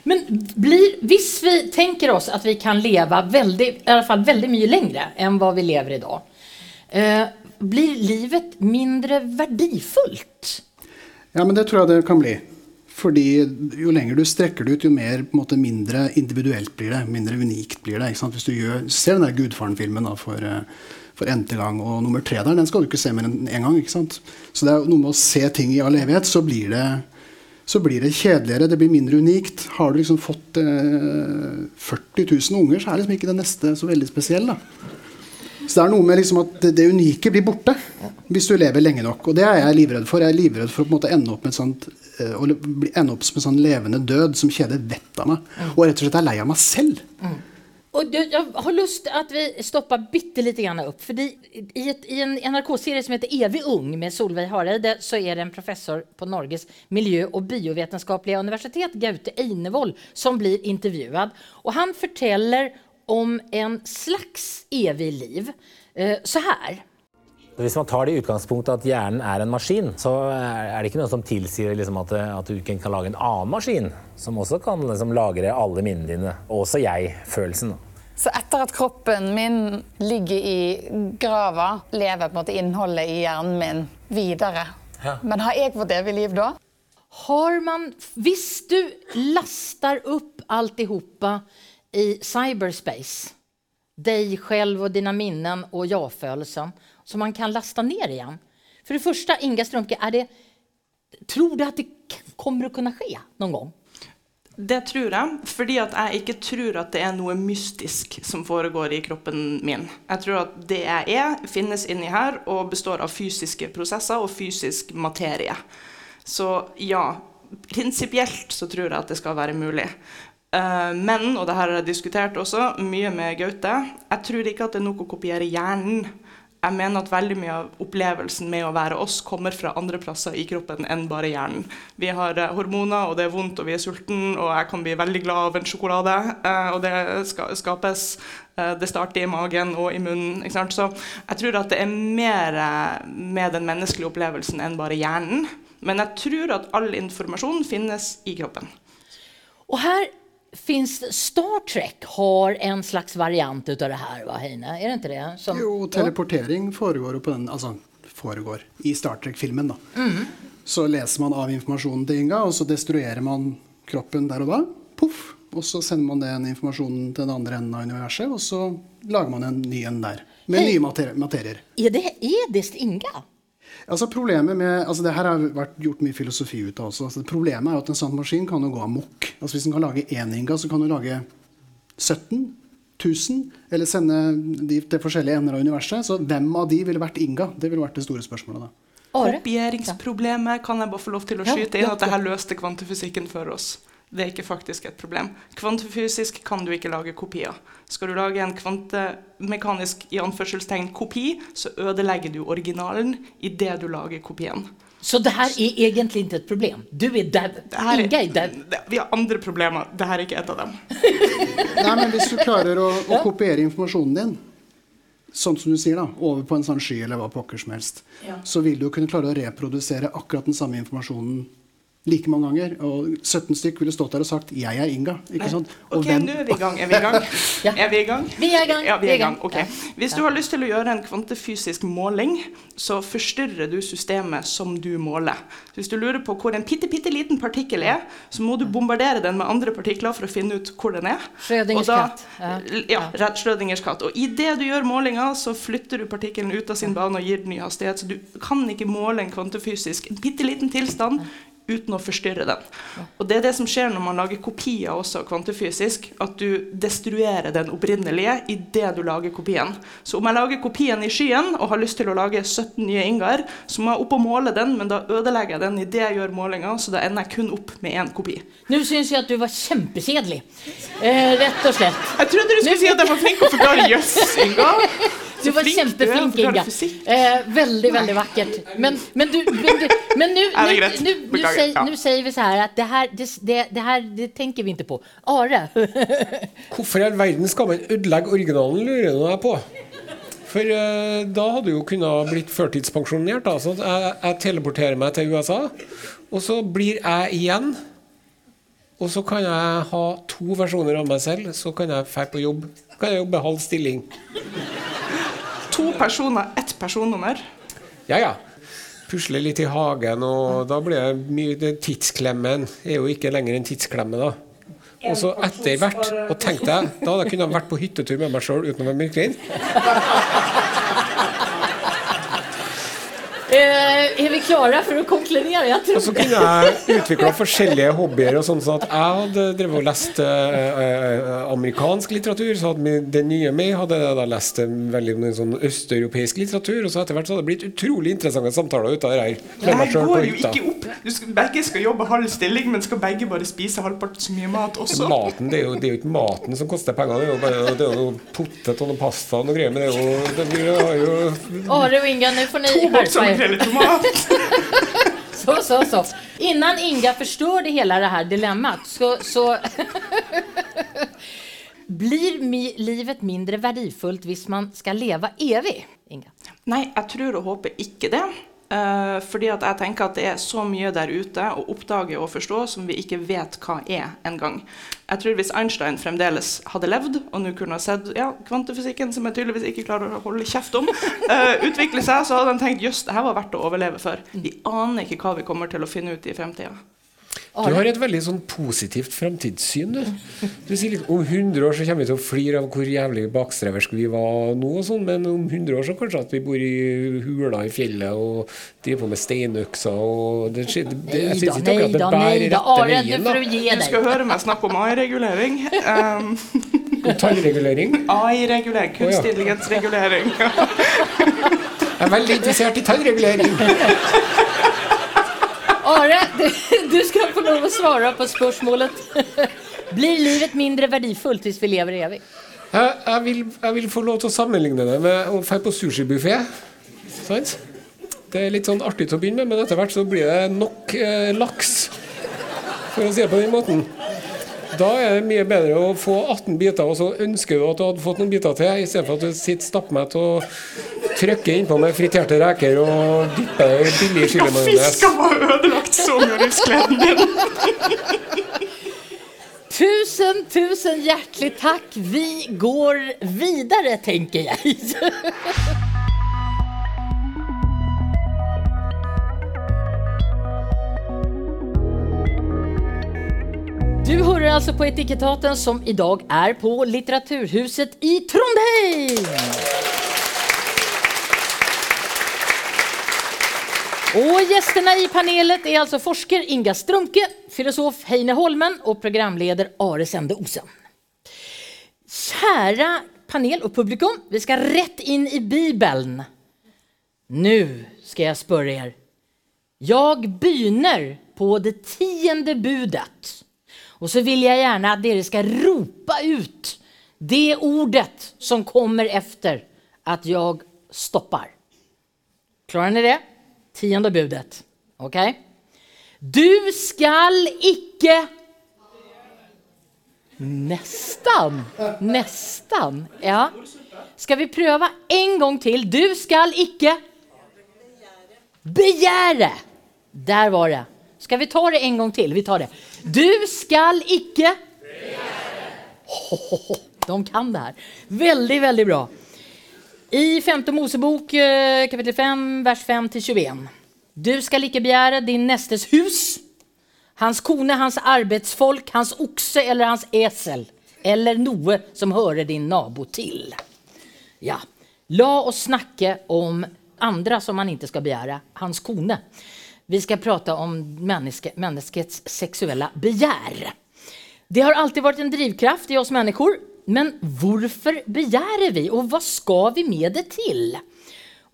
Men blir, hvis vi tenker oss at vi kan leve veldig, i alle fall veldig mye lengre enn hva vi lever idag. Eh, blir livet mindre värdifullt? Ja, men det tror jeg det kan bli. Fordi jo lenger du strekker det ut, jo mer en måte, mindre individuelt blir det. Mindre unikt blir det. ikke sant? Hvis du gjør, ser den der Gudfaren-filmen for, eh, for n-te gang, og nummer tre der, den skal du ikke se mer enn én gang. ikke sant? Så det er noe med å se ting i all evighet, så blir det så blir det kjedeligere, det blir mindre unikt. Har du liksom fått eh, 40 000 unger, så er liksom ikke det neste så veldig spesiell. da. Så det er noe med liksom at det, det unike blir borte hvis du lever lenge nok. Og det er jeg livredd for. Jeg er livredd for å på en måte ende opp med sånt, eh, å ende opp som en sånn levende død som kjeder vettet av meg. Og rett og slett er lei av meg selv. Och du, jeg har lyst til at vi stopper bitte lite grann opp. För i, I en NRK-serie som heter Evig ung med Solveig Hareide så er det en professor på Norges miljø- og biovitenskapelige universitet, Gaute Einevold, som blir intervjuet. Og han forteller om en slags evig liv. Eh, så her. Hvis man tar det i utgangspunktet at hjernen er en maskin, så er det ikke noe som tilsier liksom at, at du ikke kan lage en annen maskin som også kan liksom lagre alle minnene dine, også jeg-følelsen. Så etter at kroppen min ligger i grava, lever på en måte innholdet i hjernen min videre. Men har jeg fått evig liv da? Har man, hvis du laster opp alt i cyberspace, dig själv och dina minnen och jag-födelsen som man kan laste ned igjen? For det første, Inga Strömke, är det, tror du at det kommer å kunne skje noen gang? Det tror jeg, fordi at jeg ikke tror at det er noe mystisk som foregår i kroppen min. Jeg tror at det jeg er, finnes inni her og består av fysiske prosesser og fysisk materie. Så ja, prinsipielt så tror jeg at det skal være mulig. Eh, men, og det her har jeg diskutert også mye med Gaute, jeg tror ikke at det er nok å kopiere hjernen. Jeg mener at veldig mye av opplevelsen med å være oss kommer fra andre plasser i kroppen enn bare hjernen. Vi har eh, hormoner, og det er vondt, og vi er sulten, og jeg kan bli veldig glad av en sjokolade. eh, og det ska skapes Det starter i magen og i munnen. Så jeg tror at det er mer med den menneskelige opplevelsen enn bare hjernen. Men jeg tror at all informasjon finnes i kroppen. Og her finns Star Trek har en slags variant utav det her, va Heine? Er det ikke det? Som, Jo, teleportering foregår jo på den Altså foregår i Star Trek-filmen, da. Så leser man av informasjonen til Inga, og så destruerer man kroppen der og da. Poff! Og så sender man den informasjonen til den andre enden av universet, og så lager man en ny en der. Med hey. nye mater materier. Er det, er det Inga? Altså problemet med, altså Det her har vært gjort mye filosofi ut av også. Altså problemet er jo at en sånn maskin kan jo gå amok. Altså Hvis den kan lage én Inga, så kan du lage 17 000, eller sende de til forskjellige ender av universet. Så hvem av de ville vært Inga? Det ville vært det store spørsmålet. da. Kopieringsproblemet kan jeg bare få lov til å skyte inn at det her løste kvantefysikken for oss. Det er ikke faktisk et problem. Kvantefysisk kan du ikke lage kopier. Skal du lage en kvantemekanisk i anførselstegn kopi, så ødelegger du originalen idet du lager kopien. Så det her er egentlig ikke et problem? Du er dau. Inge er dau. vi har andre problemer. Dette er ikke et av dem. Nei, men Hvis du klarer å, å kopiere informasjonen din, sånn som du sier da, over på en sånn sky eller hva pokker som helst, så vil du kunne klare å reprodusere akkurat den samme informasjonen like mange ganger. Og 17 stykk ville stått der og sagt 'jeg er Inga'. ikke sant? Og Ok, hvem- nå er vi i gang. Er vi i gang? Ja. Er vi i gang? Vi er i gang. Ja, vi er i gang. Ja. Ok. Hvis du har lyst til å gjøre en kvantefysisk måling, så forstyrrer du systemet som du måler. Så hvis du lurer på hvor en bitte, bitte liten partikkel er, så må du bombardere den med andre partikler for å finne ut hvor den er. Da- katt. Ja. Ja, rett Schrødingers katt. Og idet du gjør målinga, så flytter du partikkelen ut av sin bane og gir den ny hastighet. Så du kan ikke måle en kvantefysisk en bitte liten tilstand uten å forstyrre den. Og det er det som skjer når man lager kopier også kvantefysisk, at du destruerer den opprinnelige idet du lager kopien. Så om jeg lager kopien i skyen og har lyst til å lage 17 nye Ingar, så må jeg opp og måle den, men da ødelegger jeg den idet jeg gjør målinga, så da ender jeg kun opp med én kopi. Nå syns jeg at du var kjempesedelig. Eh, rett og slett. Jeg trodde du skulle si at jeg var flink å forklare jøss, Inga. Du var flink du er å kjempeflink, Inga. fysikk. Eh, veldig, veldig vakkert. Men, men du, men du men nu, nu, nu, nu, Ja. nu säger vi så her at det her, det, det, det her det tenker vi ikke på. Are, Hvorfor i all verden skal man ødelegge originalen, lurer jeg jeg på. For eh, da hadde du jo kunnet blitt førtidspensjonert. Da. Så jeg, jeg teleporterer meg til USA, og så blir jeg igjen. Og så kan jeg ha to versjoner av meg selv. Så kan jeg dra på jobb. Så kan jeg jobbe halv stilling. To personer, ett personnummer. Ja, ja. Pusle litt i hagen, og da blir det mye det Tidsklemmen er jo ikke lenger en tidsklemme, da. Og så etter hvert, og tenk deg, da hadde jeg kunnet vært på hyttetur med meg sjøl uten å være mørkredd. eh, är vi klare for å konkludera? Jag tror Og så kunne jeg utvikla forskjellige hobbyer. og sånn sånn at Jeg hadde drevet og lest eh, eh, amerikansk litteratur. Så hadde den nye meg hadde jeg da lest eh, veldig mye sånn østeuropeisk litteratur. Og så etter hvert så hadde det blitt utrolig interessante samtaler ut av det her. Det her går jo ikke opp. Du skal, begge skal jobbe halv stilling, men skal begge bare spise halvparten så mye mat også? Maten, det er, jo, det er jo ikke maten som koster penger, det er jo bare det er jo potet og noe pasta og noe greier. Men det er jo, det, vi har jo Are och Inga, nu får ni To bokser skärpa er. tomat. Så, så, så. Innan Inga förstörde hela det här dilemmat så, så blir mi, livet mindre verdifullt hvis man skal leve evig, Inga? Nei, jeg tror og håper ikke det. Eh, fordi at jeg tenker at det er så mye der ute å oppdage og forstå som vi ikke vet hva er engang. Jeg tror hvis Einstein fremdeles hadde levd, og nå kunne ha sett ja, kvantefysikken, som jeg tydeligvis ikke klarer å holde kjeft om, uh, utvikle seg, så hadde han tenkt jøss, det her var verdt å overleve for. Vi aner ikke hva vi kommer til å finne ut i fremtida. Du har et veldig sånn positivt framtidssyn. Du. du sier litt, Om 100 år så kommer vi til å flire av hvor jævlig bakstreverske vi var nå, og sånn, men om 100 år så kanskje at vi bor i hula i fjellet og driver på med steinøkser og det, det, det, Jeg syns ikke akkurat det bærer rette veien. du da. Du skal høre meg snakke om AI-regulering. Um, Og Tannregulering. AI-regulering, kunstig intelligensregulering. Jeg er veldig interessert i tannregulering. Are, du, du skal få lov å svare på spørsmålet. Blir livet mindre verdifullt hvis vi lever evig? Jeg, jeg, vil, jeg vil få lov til å sammenligne det med å dra på sushibuffé. Det er litt sånn artig til å begynne med, men etter hvert så blir det nok eh, laks. For å si det på den måten. Da er det mye bedre å få 18 biter, og så ønsker du at du hadde fått noen biter til, i stedet for at du sitter stappmett og trykker innpå med friterte reker og dypper i billig chilimajones. Fisker har ødelagt så mye av livsgleden din. Tusen, tusen hjertelig takk. Vi går videre, tenker jeg. Du hører altså på Etikettaten, som i dag er på Litteraturhuset i Trondheim. Og gjestene i panelet er altså forsker Inga Strumke, filosof Heine Holmen og programleder Are Sende Osen. Kjære panel og publikum, vi skal rett inn i Bibelen. Nå skal jeg spørre dere. Jeg begynner på det tiende budet. Og så vil jeg gjerne at dere skal rope ut det ordet som kommer efter at jeg stopper. Klarer dere det? Tiende budet. Ok? Du skal ikke Nesten. Nesten. Ja. Skal vi prøve en gang til? Du skal ikke Begjære. Der var det. Skal vi ta det en gang til? Vi tar det. Du skal ikke Begjære. De kan det her. Veldig, veldig bra. I femte Mosebok, eh, kapittel 5, vers 5-21. Du skal ikke begjære din nestes hus, hans kone, hans arbeidsfolk, hans okse eller hans esel, eller noe som hører din nabo til. Ja, la oss snakke om andre som man ikke skal begjære, hans kone. Vi skal prate om menneske, menneskets seksuelle begjær. Det har alltid vært en drivkraft i oss mennesker, men hvorfor begjærer vi, og hva skal vi med det til?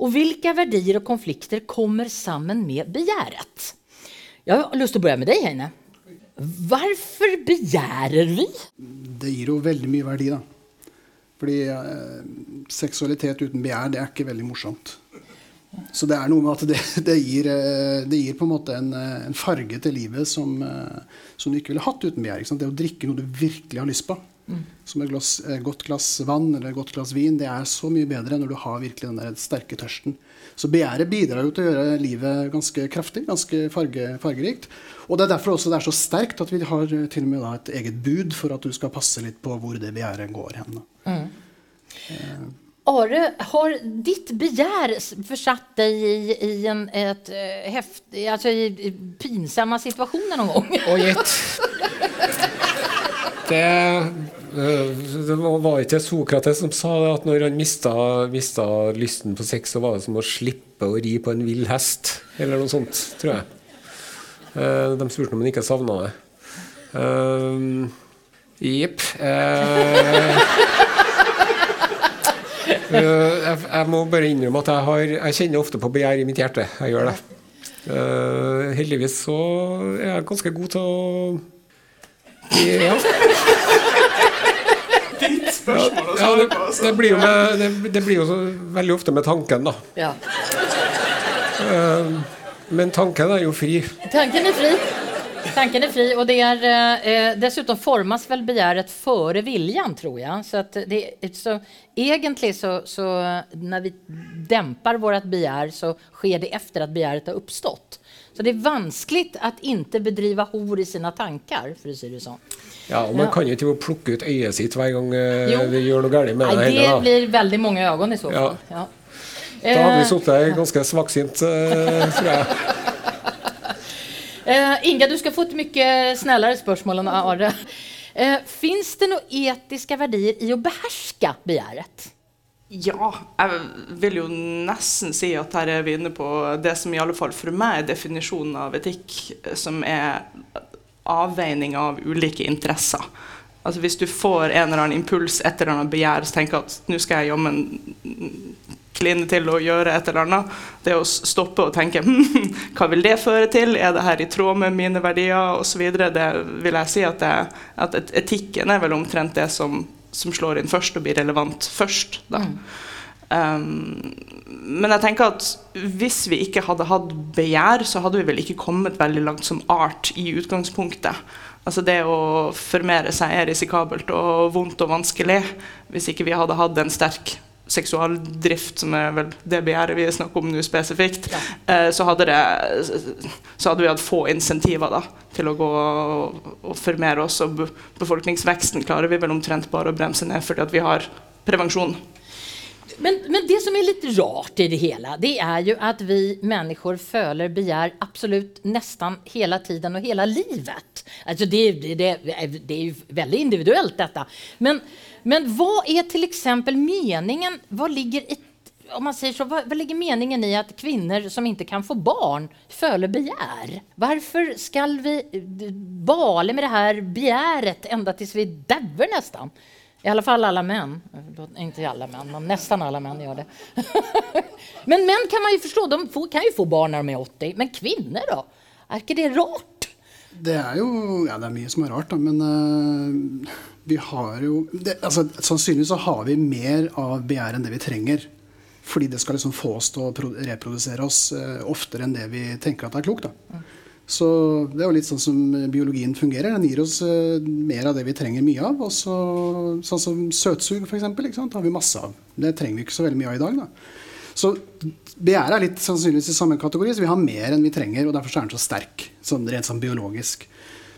Og hvilke verdier og konflikter kommer sammen med begjæret? Jeg har lyst til å begynne med deg, Heine. Hvorfor begjærer vi? Det gir jo veldig mye verdi, da. Fordi eh, seksualitet uten begjær, det er ikke veldig morsomt. Så det er noe med at det, det, gir, eh, det gir på en måte en, eh, en farge til livet som, eh, som du ikke ville hatt uten begjær. Det å drikke noe du virkelig har lyst på, som et glass, eh, godt glass vann eller et godt glass vin, det er så mye bedre når du har virkelig den der sterke tørsten. Så begjæret bidrar jo til å gjøre livet ganske kraftig, ganske farge, fargerikt. Og det er derfor også det er så sterkt at vi har eh, til og med da et eget bud for at du skal passe litt på hvor det begjæret går hen. da. Are, har ditt begjær forsatt deg i, i en et, eh, altså alltså i, i pinsamma situationer någon gång? Og gjett. Det, det var ikke Sokrates som sa det, at når han mista, mista lysten på sex, så var det som å slippe å ri på en vill hest, eller noe sånt, tror jeg. Eh, De spurte om han ikke savna det. Jepp. Eh, jeg, jeg må bare innrømme at jeg, har, jeg kjenner ofte på begjær i mitt hjerte. Jeg gjør det. Eh, heldigvis så er jeg ganske god til å ja. Ja det, det, blir jo med, det, det blir jo så veldig ofte med tanken, da. Ja. Men tanken er jo fri. Tanken er fri. Tanken er fri og det er eh, dessutom formas vel begjæret før viljen, tror jeg. Så att det, så, egentlig så, så Når vi demper vårt begjær, så skjer det efter at begjæret har uppstått. Så det är vanskligt att inte bedriva hor i sina tankar, för att säga det så. Ja, og Man Ja. kan jo ikke plukke ut øyet sitt hver gang eh, vi gjør noe galt med det. Nej, heller, det da. blir väldigt många ögon i så fall. Ja. Da hadde vi Eh, sittet ganske svaksynt, eh, tror jeg. Inga, du skal få et mye snillere spørsmål enn Are. Fins det noen etiske verdier i å beherske begjæret? Ja, jeg vil jo nesten si at her er vi inne på det som i alle fall for meg er definisjonen av etikk, som er avveining av ulike interesser. Altså Hvis du får en eller annen impuls, et eller annet begjær, så tenker at nå skal jeg jammen kline til å gjøre et eller annet. Det å stoppe og tenke hm, hva vil det føre til, er det her i tråd med mine verdier osv. Det vil jeg si at, det, at etikken er vel omtrent det som, som, slår inn først og blir relevant først. da. Mm. Um, men jeg tenker at hvis vi ikke hadde hatt begjær, så hadde vi vel ikke kommet veldig langt som art i utgangspunktet. Altså Det å formere seg er risikabelt og vondt og vanskelig hvis ikke vi hadde hatt en sterk seksualdrift, som er vel det begjæret vi snakker om nå spesifikt, ja. eh, så, hadde det, så, hadde vi hatt få insentiver da, til å gå og, og formere oss. Og befolkningsveksten klarer vi vel omtrent bare å bremse ned fordi vi har prevensjon. Men, men, det som er litt rart i det hele, det er jo at vi mennesker føler begjær absolutt nesten hele tiden og hele livet. Altså det, det, det er jo veldig individuelt, dette. Men men hva er f.eks. meningen Hva ligger i om man säger så, hva, vad, ligger meningen i at kvinner som ikke kan få barn, føler begjær? Varför skal vi bale med det her begjæret enda til vi dauer nästan? I alle fall alle män. Inte alla män, men nesten alle män gjør det. men män kan man jo förstå, de får, kan ju få barn når de er 80. Men kvinner, da? Er ikke det rart? Det er jo Ja, det er mye som er rart, da, men uh, vi har jo det, altså, Sannsynligvis så har vi mer av begjær enn det vi trenger. Fordi det skal liksom få oss til å reprodusere oss uh, oftere enn det vi tenker at er klokt. Da. Så det er jo litt sånn som biologien fungerer. Den gir oss uh, mer av det vi trenger mye av. Og så, sånn som søtsug, f.eks., har vi masse av. Det trenger vi ikke så veldig mye av i dag. da. Så begjæret er litt sannsynligvis i samme kategori, så vi har mer enn vi trenger. og Derfor er den så sterk, sånn rent sånn biologisk.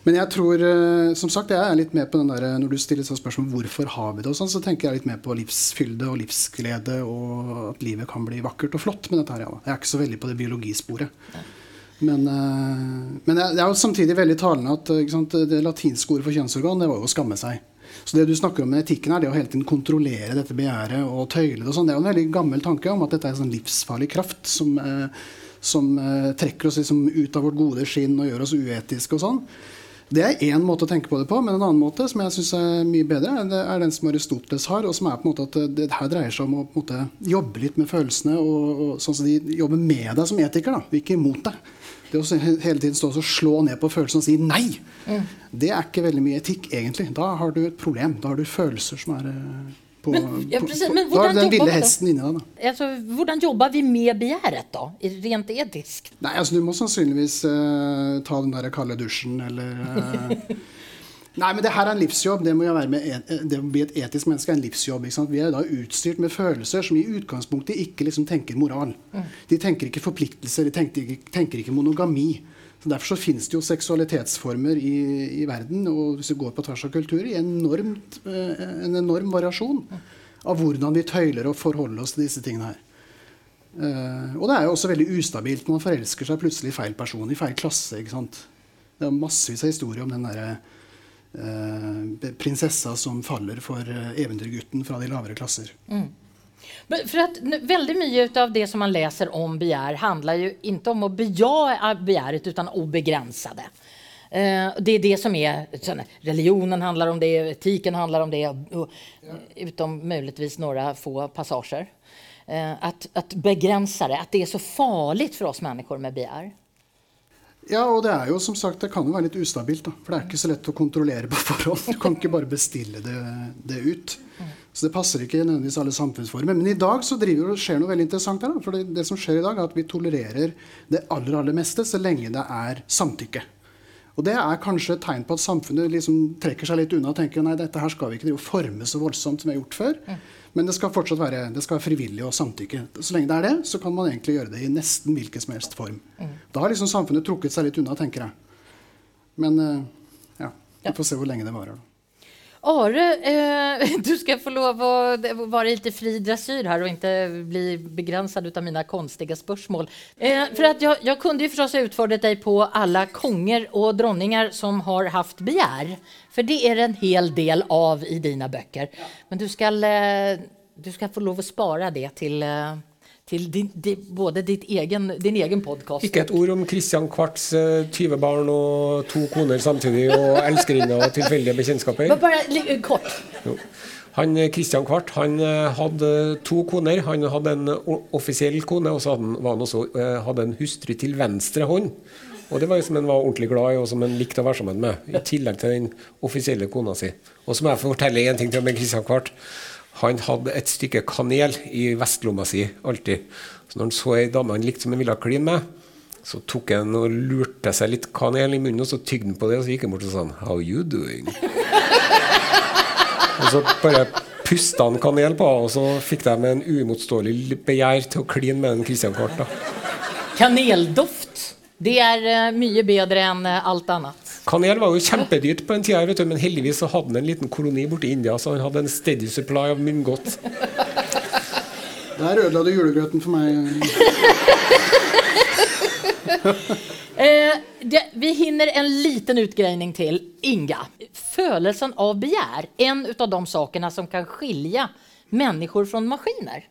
Men jeg tror, eh, som sagt, jeg er litt med på den der, når du stiller sånn spørsmål hvorfor har vi det, og sånn, så tenker jeg litt mer på livsfylde og livsglede, og at livet kan bli vakkert og flott med dette her. Ja. Jeg er ikke så veldig på det biologisporet. Men, eh, men det er jo samtidig veldig talende at sant, det latinske ordet for kjønnsorgan det var jo å skamme seg. Så det du snakker om med etikken, er det å hele tiden kontrollere dette begjæret og tøyle det. og sånn, Det er jo en veldig gammel tanke om at dette er en sånn livsfarlig kraft som, eh, som eh, trekker oss liksom ut av vårt gode skinn og gjør oss uetiske og sånn. Det er én måte å tenke på det på, men en annen måte som jeg syns er mye bedre, er den som Aristoteles har, og som er på en måte at det her dreier seg om å måte, jobbe litt med følelsene, og, og sånn at de jobber med deg som etiker, da, ikke imot deg. Det å hele tiden stå og slå ned på følelsene og si nei, mm. det er ikke veldig mye etikk, egentlig. Da har du et problem. Da har du følelser som er eh, på, men, ja, precis, men da den ville hesten inni deg. Altså, hvordan jobber vi med begjæret, da? Rent etisk? Nei, altså, Du må sannsynligvis uh, ta den der kalde dusjen, eller uh, Nei, men det her er en livsjobb. Det, med, det å bli et etisk menneske er en livsjobb. Vi er da utstyrt med følelser som i utgangspunktet ikke liksom tenker moral. Mm. De tenker ikke forpliktelser, de tenker tenker ikke monogami. Så Derfor så finnes det jo seksualitetsformer i, i, verden, og hvis vi går på tvers av kulturer, i enormt, eh, en enorm variasjon av hvordan vi tøyler og forholder oss til disse tingene her. Uh, og det er jo også veldig ustabilt når man forelsker seg plutselig i feil person, i feil klasse. ikke sant? Det er massevis av historier om den derre Eh, prinsessa som faller for eh, eventyrgutten fra de lavere klasser. Mm. For at Veldig mye av det som man leser om begjær, handler jo ikke om å beja begjæret, men å det. Uh, det er det som sånn, Religionen handler om det, etikken handler om det, og, utom muligvis noen få passasjer. Uh, at, at begrense det, at det er så farlig for oss mennesker med begjær. Ja, og det er jo som sagt, det kan jo være litt ustabilt. da, For det er ikke så lett å kontrollere på forhånd. Du kan ikke bare bestille det, det ut. Så det passer ikke nødvendigvis alle samfunnsformer. Men i dag så driver det skjer noe veldig interessant her. Da. For det, det, som skjer i dag, er at vi tolererer det aller, aller meste så lenge det er samtykke. Og det er kanskje et tegn på at samfunnet liksom trekker seg litt unna og tenker nei, dette her skal vi ikke forme så voldsomt som vi har gjort før. Men det skal fortsatt være, det skal være frivillig og samtykke. Så lenge det er det, så kan man egentlig gjøre det i nesten hvilken som helst form. Mm. Da har liksom samfunnet trukket seg litt unna, tenker jeg. Men uh, ja, vi får se hvor lenge det varer. Are, eh, du skal få lov å være litt fri dressyr her og ikke bli begrenset av mine konstige spørsmål. Eh, for at jeg, jeg kunne jo förstås ha utfordrat dig på alle konger og dronninger som har hatt begjær. For det er en hel del av i dina bøker. Men du skal, eh, du skal få lov å spara det til eh, til din, din, både egen, din egen podkast Ikke et ord om Christian Kvarts uh, 20 barn og to koner samtidig, og elskerinner og tilfeldige bekjentskaper. Bare kort. Jo. Han, Christian Kvart han hadde to koner. Han hadde en offisiell kone, og så hadde han, også, hadde en hustru til venstre hånd. Og det var jo som han var ordentlig glad i, og som han likte å være sammen med. I tillegg til den offisielle kona si. Og så må jeg få fortelle en ting til om Christian Kvart. Han hadde et stykke kanel i vestlomma si alltid. Så når han så ei dame han likte som han ville kline med, så tok han og lurte seg litt kanel i munnen, og så tygde han på det, og så gikk han bort og sa How you doing? og så bare pusta han kanel på og så fikk de en uimotståelig begjær til å kline med en Christian Kvart. Kaneldoft, det er uh, mye bedre enn uh, alt annet. Kanel var jo kjempedyrt på den tida, men heldigvis så hadde han en liten koloni borti India, så han hadde en steady supply av munngodt. Der ødela du julegrøten for meg. eh, det, vi hinner en liten utgreining til. Inga. Følelsen av begjær. En av de sakene som kan skilje mennesker fra maskiner.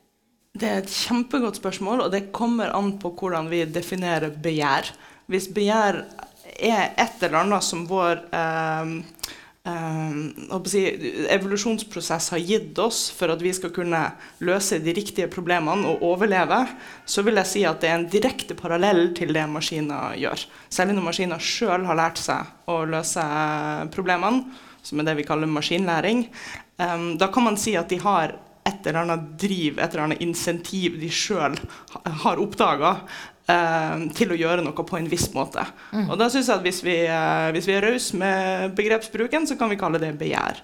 Det er et kjempegodt spørsmål, og det kommer an på hvordan vi definerer begjær. Hvis begjær er et eller annet som vår eh, eh, si, evolusjonsprosess har gitt oss for at vi skal kunne løse de riktige problemene og overleve, så vil jeg si at det er en direkte parallell til det maskiner gjør. Særlig når maskiner sjøl har lært seg å løse problemene, som er det vi kaller maskinlæring. Eh, da kan man si at de har et eller annet driv, et eller annet insentiv de sjøl har oppdaga eh, til å gjøre noe på en viss måte. Mm. Og da synes jeg at Hvis vi, eh, hvis vi er rause med begrepsbruken, så kan vi kalle det begjær.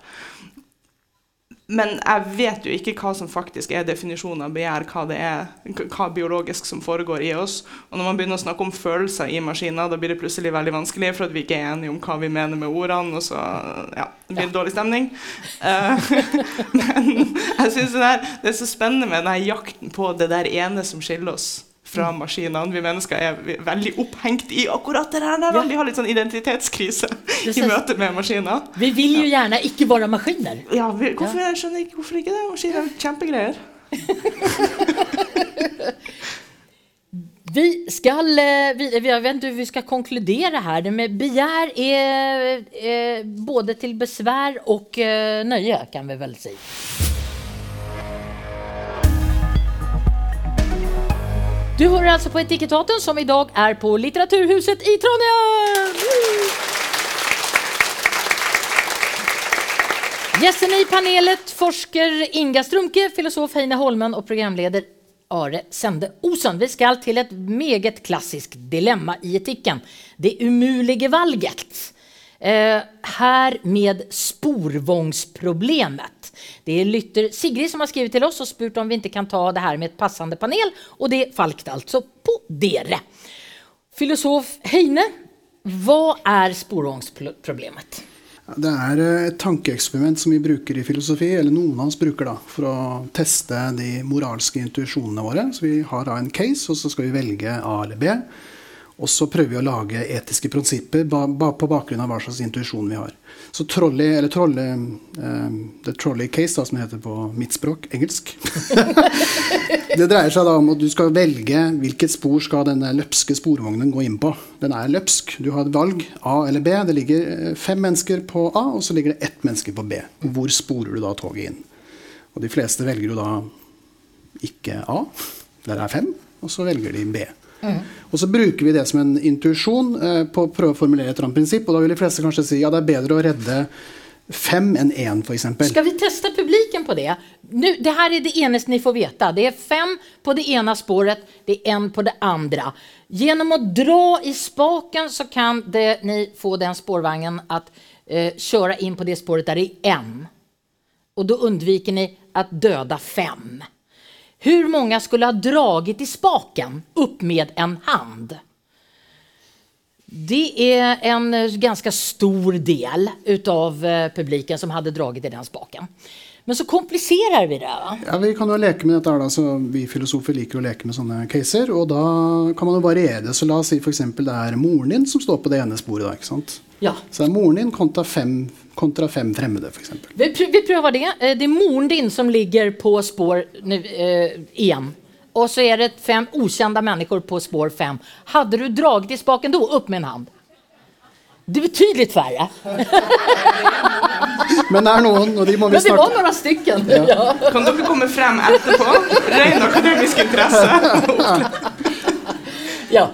Men jeg vet jo ikke hva som faktisk er definisjonen av begjær, hva det er, hva biologisk som foregår i oss. Og når man begynner å snakke om følelser i maskiner, da blir det plutselig veldig vanskelig, for at vi ikke er enige om hva vi mener med ordene, og så ja, det blir det dårlig stemning. Uh, men jeg syns det, det, er så spennende med denne jakten på det der ene som skiller oss fra maskinene. Vi mennesker er veldig opphengt i akkurat det der. Ja. Vi har litt sånn identitetskrise i møte med maskiner. Vi vil jo gjerne ikke være maskiner. Ja, vi, hvorfor, jeg skjønner ikke hvorfor ikke det. Maskiner er kjempegreier. vi skal, eh, vi, jeg vet ikke, vi skal konkludere her. Med begjær er, er både til besvær og uh, nøye, kan vi vel si. Du hører altså på Etikettaten, som i dag er på Litteraturhuset i Trondheim! Gjestene i panelet forsker Inga Strumke, filosof Heine Holmen og programleder Are Sende Osen. Vi skal til et meget klassisk dilemma i etikken. Det umulige valget. Eh, her med sporvognsproblemet. Det er lytter Sigrid som har skrevet til oss og spurt om vi ikke kan ta det her med et passende panel, og det falt altså på dere. Filosof Heine, hva er sporvognsproblemet? Det er eh, et tankeeksperiment som vi bruker i filosofi, eller noen av oss bruker da, for å teste de moralske intuisjonene våre. Så Vi har da en case, og så skal vi velge A eller B. Og så prøver vi å lage etiske prinsipper på bakgrunn av hva slags intuisjon vi har. Så trolley, eller trolley, um, the trolley case, da, som det heter på mitt språk, engelsk Det dreier seg da om at du skal velge hvilket spor skal denne løpske sporvognen gå inn på. Den er løpsk. Du har et valg, A eller B. Det ligger eh, fem mennesker på A, og så ligger det ett menneske på B. Hvor sporer du da toget inn? Og de fleste velger jo da ikke A. Der er fem. Og så velger de B. Mm. Og så bruker vi det som en intuisjon eh, på å prøve å formulere et prinsipp. Og da vil de fleste kanskje si ja, det er bedre å redde fem enn én, f.eks. Skal vi teste publikum på det? Nu, det her er det eneste dere får vite. Det er fem på det ene sporet, det er én på det andre. Gjennom å dra i spaken så kan dere få den sporvognen at eh, kjøre inn på det sporet der det er én. Og da unnviker dere å døde fem. Hur många skulle ha dragit i spaken upp med en hand? Det är en ganska stor del utav eh, publiken som hade dragit i den spaken. Men så komplicerer vi det. va? Ja, Vi kan jo leke med dette. her da, så Vi filosofer liker å leke med sånne caser. Og da kan man jo variere det. Så la oss si f.eks. det er moren din som står på det ene sporet. da, ikke sant? Ja. Så det er moren din kontra fem, kontra fem fremmede, f.eks. Vi, pr vi prøver det. Eh, Det er moren din som ligger på spår nu, eh, én. Og så er det fem ukjente mennesker på spår fem. Hadde du dratt i spaken da? Opp med en hand. Det er betydelig færre. Men det er noen, og de må vi Men det var snakke noen stykken. Ja. Kan dere komme frem etterpå? Ren akademisk interesse. Ja.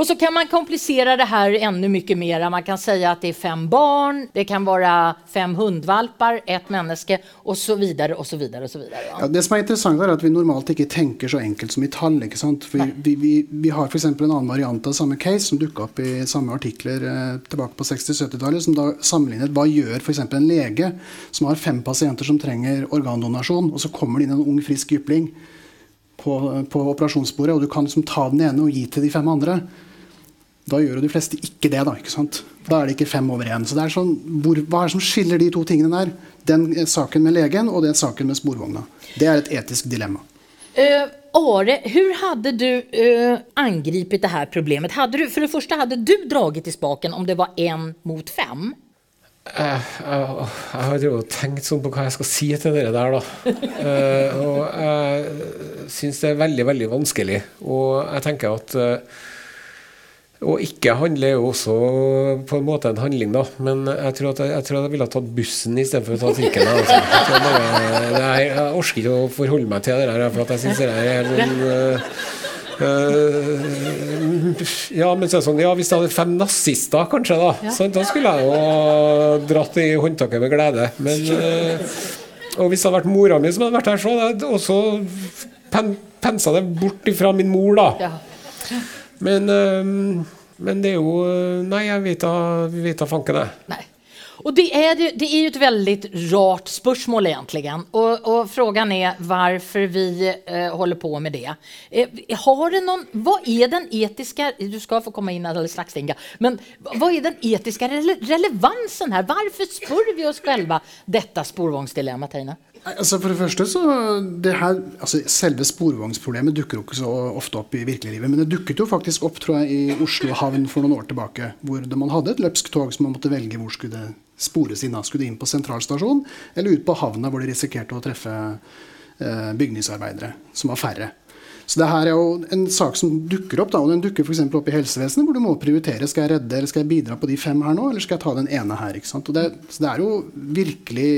Och så kan man komplicera det här ännu mycket mer. Man kan säga att det är fem barn, det kan vara fem hundvalpar, ett menneske och så vidare och så vidare och så vidare. Ja, det som er interessant, er at vi normalt ikke tenker så enkelt som i tall. ikke sant? For vi, vi, vi har f.eks. en annen variant av samme case som dukka opp i samme artikler eh, tilbake på 60-70-tallet, som da sammenlignet hva gjør f.eks. en lege som har fem pasienter som trenger organdonasjon, og så kommer det inn en ung, frisk jypling på, på operasjonsbordet, og du kan liksom ta den ene og gi til de fem andre. Da gjør jo de fleste ikke det. Da ikke sant? Da er det ikke fem over én. Så det er sånn, hvor, hva er det som skiller de to tingene der? Den eh, saken med legen og den saken med sporvogna. Det er et etisk dilemma. Uh, Are, hur hadde du uh, angripit det her problemet? Hadde du, for det første, hadde du dragit i spaken om det var en mot fem? Jeg, jeg, jeg har jo tenkt sånn på hva jeg skal si til dere der, da. uh, og jeg syns det er veldig, veldig vanskelig. Og jeg tenker at eh, Å ikke handle er jo også på en måte en handling, da. Men jeg tror at jeg, jeg, tror at jeg ville ha tatt bussen istedenfor å ta trikken. Altså. Jeg, bare, det er, jeg orker ikke å forholde meg til det der, for at jeg syns det er helt sånn uh, uh, ja, men så er det sånn, ja, hvis jeg hadde fem nazister, kanskje, da sant? Da skulle jeg jo dratt i håndtaket med glede. Men, uh, og hvis det hadde vært mora mi som hadde vært her, så hadde jeg også pen, pensa det bort fra min mor, da. Ja. Men, eh, men det er jo Nei, jeg vet da, fanken, jeg. Och det är, ju- det är ju ett väldigt rart spörsmål egentligen. Och, och frågan är varför vi eh, håller på med det. Eh, har det någon, vad är den etiska, du ska få komma in alldeles strax Inga, men vad är den etiska rele, relevansen här? Varför spør vi oss själva detta spårvognsdilemma, Tina? Altså for det første så det her, altså Selve sporvognsproblemet dukker jo ikke så ofte opp i virkeliglivet. Men det dukket jo faktisk opp tror jeg, i Oslo havn for noen år tilbake. Hvor man hadde et løpsk tog som man måtte velge hvor skulle det spores inn. Skulle det inn på sentralstasjon eller ut på havna hvor de risikerte å treffe eh, bygningsarbeidere, som var færre. Så det her er jo en sak som dukker opp, da, og den dukker f.eks. opp i helsevesenet, hvor du må prioritere. Skal jeg redde eller skal jeg bidra på de fem her nå, eller skal jeg ta den ene her? det, så det er jo virkelig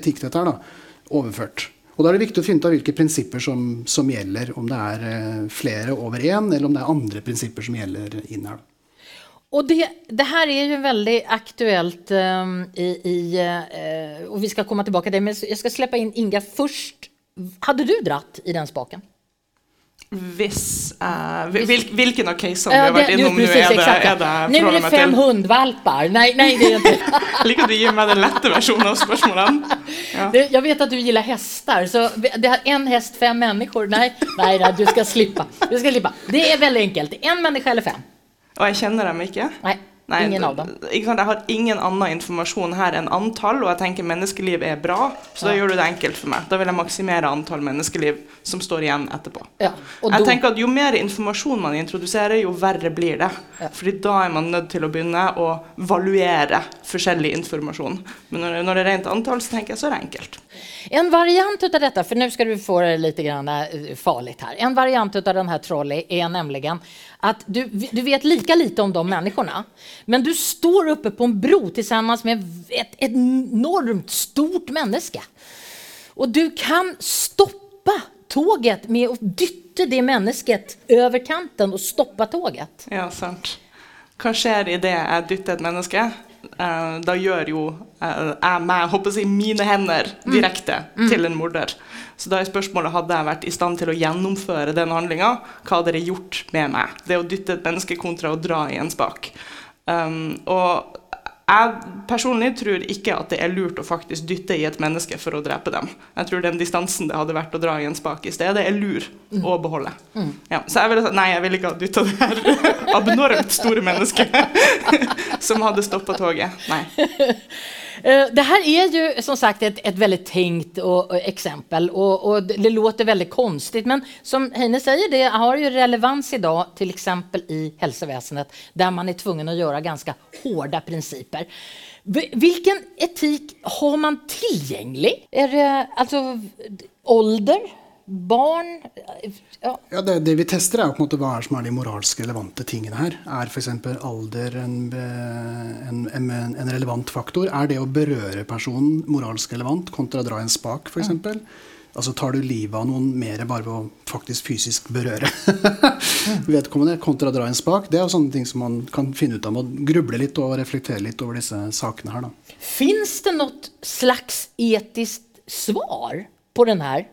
etikk, dette her, da. Overført. Og da er det viktig å finne ut av hvilke prinsipper som, som gjelder. Om det er eh, flere over én, eller om det er andre prinsipper som gjelder inn her. Og det, det her er jo veldig aktuelt um, i, i uh, Og vi skal komme tilbake til det, men jeg skal slippe in Inga først. Hade du dratt i den spaken? Hvis uh, hvil, Hvilken av casene vi har vært innom nå, er det, er det Nu är det fem hundvalpar. Nej, nej, det är inte. Liker du gir meg den lette versjonen av spørsmålene. Ja. Det, jeg vet at du liker hester, så det er en hest, fem mennesker. Nei, nei, nej du skal slippa. Du ska slippa. Det er veldig enkelt. En menneske eller fem? Og jeg kjenner dem ikke. Nej, Nei, ingen av dem. Ikke sant? Jeg har ingen annen informasjon her enn antall, og jeg tenker menneskeliv er bra, så da gjør du det enkelt for meg. Da vil jeg maksimere antall menneskeliv som står igjen etterpå. Ja, Jeg tenker at Jo mer informasjon man introduserer, jo verre blir det. Ja. Fordi da er man nødt til å begynne å valuere forskjellig informasjon. Men når, når det er rent antall, så tenker jeg så er det enkelt. En variant av dette, for nå skal du få det litt farlig her. En variant av denne trolley är nämligen att du, du vet lika lite om de menneskene, men du står oppe på en bro sammen med et enormt stort menneske. Og du kan stoppe tåget med å dytte det mennesket over kanten og stoppe tåget. Ja, sant. Hva skjer idet jeg dytter et menneske? Eh, da gjør jo eh, jeg meg, håper jeg, mine hender direkte til en morder. Så da er spørsmålet hadde jeg vært i stand til å gjennomføre den handlinga, hva hadde det gjort med meg? Det å dytte et menneske kontra å dra i en spak. Um, og jeg personlig tror ikke at det er lurt å faktisk dytte i et menneske for å drepe dem. Jeg tror den distansen det hadde vært å dra i en spak i stedet, er lur å beholde. Ja, så jeg ville sagt nei, jeg ville ikke ha dytta det her abnormt store mennesket som hadde stoppa toget. Nei. Eh, Det här är ju som sagt ett, ett väldigt tänkt och, och exempel och, och det, låter väldigt konstigt men som Heine säger det har ju relevans idag till exempel i hälsoväsendet där man är tvungen att göra ganska hårda principer. Vilken etik har man tillgänglig? Är det alltså ålder? Barn? Ja. Ja, det, det vi tester, er jo på en måte hva er som er de moralsk relevante tingene her. Er f.eks. alder en, en, en, en relevant faktor? Er det å berøre personen moralsk relevant kontra å dra en spak, f.eks.? Altså tar du livet av noen mer bare ved å faktisk fysisk berøre vedkommende kontra å dra en spak? Det er jo sånne ting som man kan finne ut av med å gruble litt og reflektere litt over disse sakene her, da. Finns det noe slags etisk svar på den här?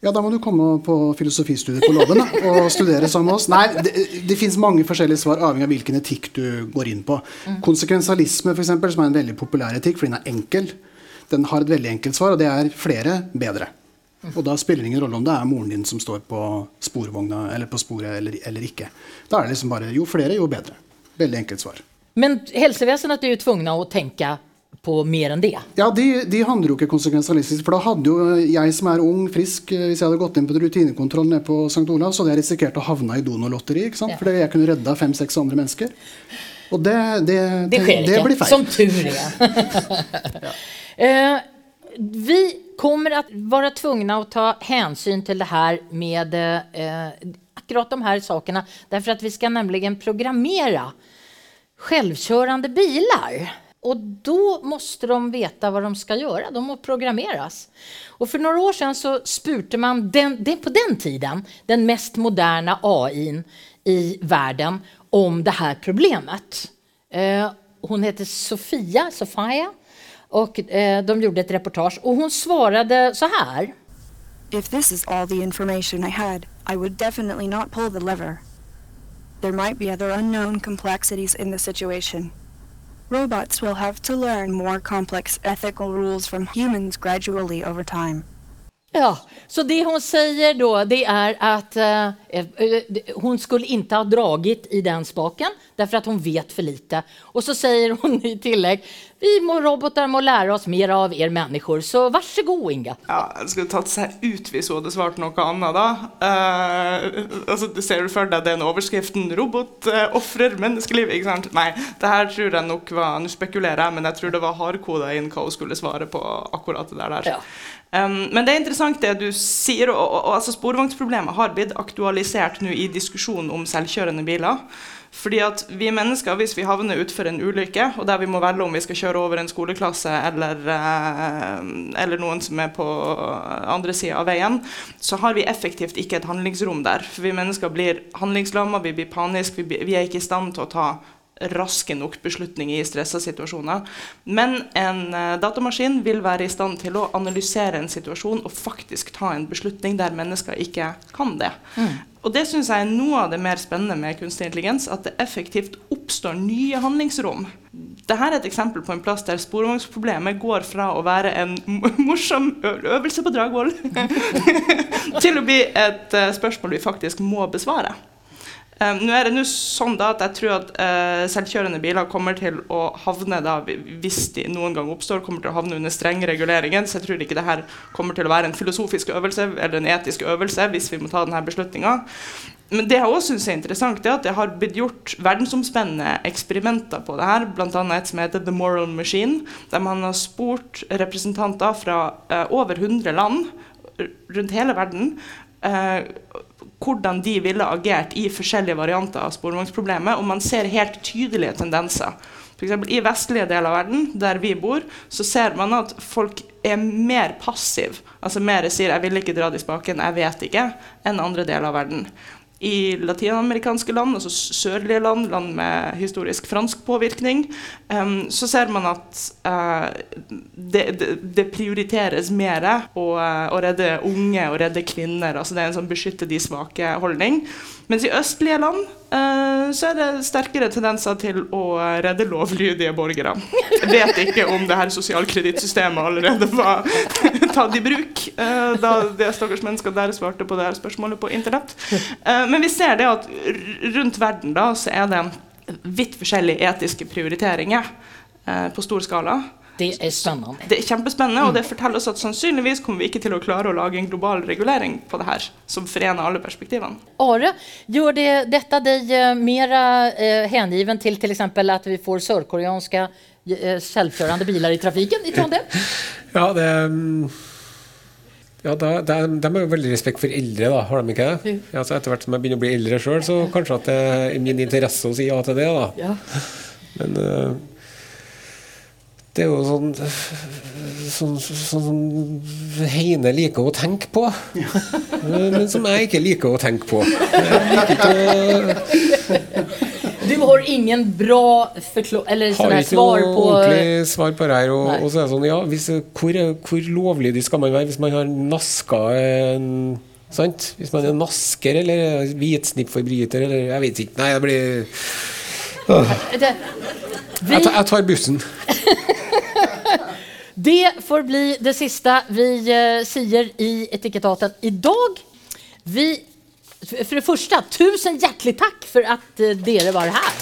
Ja, da må du komme på filosofistudiet på Låven og studere sammen med oss. Nei, det, det fins mange forskjellige svar avhengig av hvilken etikk du går inn på. Konsekvensalisme, for eksempel, som er en veldig populær etikk, fordi den er enkel, den har et veldig enkelt svar, og det er flere bedre. Og da spiller det ingen rolle om det er moren din som står på sporvogna eller på sporet eller, eller ikke. Da er det liksom bare jo flere, jo bedre. Veldig enkelt svar. Men helsevesenet er jo tvungna å tänka på mer enn det. Ja, de, de handler jo ikke konsekvensialistisk. For da hadde jo jeg som er ung, frisk, eh, hvis jeg hadde gått inn på rutinekontroll nede på St. Olav, så hadde jeg risikert å havne i donorlotteri. ikke sant? Ja. Fordi jeg kunne redda fem-seks andre mennesker. Og det, det, Det skjer det det blir feil. som tur er. Eh, vi kommer att vara tvungna att ta hänsyn till det här med eh, akkurat de här sakerna därför att vi ska nämligen programmera självkörande bilar. Och då måste de veta vad de ska göra. De måste programmeras. Och för några år sedan så spurte man den, det på den tiden den mest moderna AI i världen om det här problemet. Eh, hon heter Sofia, Sofia och eh, de gjorde ett reportage och hon svarade så här. If this is all the information I had, I would definitely not pull the lever. There might be other unknown complexities in the situation. Robots will have to learn more complex ethical rules from humans gradually over time. Ja, så det hon säger då det är att eh, eh, hon skulle inte ha dragit i den spaken därför att hon vet för lite. Och så säger hon i tillägg, vi må robotar må lära oss mer av er människor, så varsågod Inga. Ja, det skulle tatt seg ut hvis hun hadde svart noe annet da. Eh, altså, du ser du for deg den overskriften 'Robot uh, ofrer menneskeliv'? ikke sant? Nei, det her tror jeg nok var Nå spekulerer jeg, men jeg tror det var hardkoda inn hva hun skulle svare på akkurat det der. Ja. Um, men det er interessant det du sier, og, og, og altså sporvognsproblemet har blitt aktualisert nå i diskusjonen om selvkjørende biler. Fordi at vi mennesker, hvis vi havner utfor en ulykke, og der vi må velge om vi skal kjøre over en skoleklasse eller, eh, eller noen som er på andre sida av veien, så har vi effektivt ikke et handlingsrom der. For vi mennesker blir handlingslamma, vi blir paniske, vi, vi er ikke i stand til å ta raske nok beslutninger i stressa situasjoner. Men en eh, datamaskin vil være i stand til å analysere en situasjon og faktisk ta en beslutning der mennesker ikke kan det. Og det syns jeg er noe av det mer spennende med kunstig intelligens, at det effektivt oppstår nye handlingsrom. Dette er et eksempel på en plass der sporvognsproblemet går fra å være en morsom øvelse på Dragvoll til å bli et eh, spørsmål vi faktisk må besvare. Um, nå er det sånn da at jeg tror at eh, selvkjørende biler kommer til å havne da, hvis de noen gang oppstår, kommer til å havne under streng regulering. Så jeg tror ikke det her kommer til å være en filosofisk øvelse eller en etisk øvelse hvis vi må ta denne beslutninga. Men det jeg også synes er interessant, er at det har blitt gjort verdensomspennende eksperimenter på det her, bl.a. et som heter The Moral Machine, der man har spurt representanter fra eh, over 100 land rundt hele verden eh, hvordan de ville agert i forskjellige varianter av sporvognsproblemet, og man ser helt tydelige tendenser. For I vestlige deler av verden, der vi bor, så ser man at folk er mer passive. Altså mer sier 'jeg vil ikke dra i spaken, jeg vet ikke', enn andre deler av verden. I latinamerikanske land, altså sørlige land, land med historisk fransk påvirkning, um, så ser man at uh, det, det, det, prioriteres mer å, å, redde unge og redde kvinner. altså Det er en sånn beskytte de svake-holdning. Mens i østlige land uh, så er det sterkere tendenser til å redde lovlydige borgere. Jeg vet ikke om det her sosialkredittsystemet allerede var tatt i bruk uh, da de stakkars mennesker der svarte på det her spørsmålet på internett. Uh, men vi ser det at rundt verden da, så er det vidt forskjellige etiske prioriteringer på stor skala. Det er spennende. Det er kjempespennende, og det forteller oss at sannsynligvis kommer vi ikke til å klare å lage en global regulering på det her som forener alle perspektivene. Are, gjør det, dette deg uh, mer eh, hengiven til f.eks. at vi får sørkoreanske eh, selvkjørende biler i trafikken i Trondheim? ja, det mm, ja, da, de, de har jo veldig respekt for eldre, da, har de ikke det? Mm. Ja, etter hvert som jeg begynner å bli eldre sjøl, så kanskje at det er min interesse å si ja til det. da. Ja. Men uh, det er jo sånn sånn, sånn, sånn Heine liker å tenke på, men som jeg ikke liker å tenke på. Du har ingen bra eller sånn har ikke svar på ordentlig svar på det her. Og, og, så er det sånn, ja, hvis, hvor, hvor lovlydig skal man være hvis man har naska en Sant? Hvis man er nasker eller hvitsnippforbryter eller Jeg vet ikke. Nei, det blir. Jeg, jeg tar bussen. Det får bli det siste vi eh, sier i Etikettaten i dag. Vi, for det første, tusen hjertelig takk for at eh, dere var her.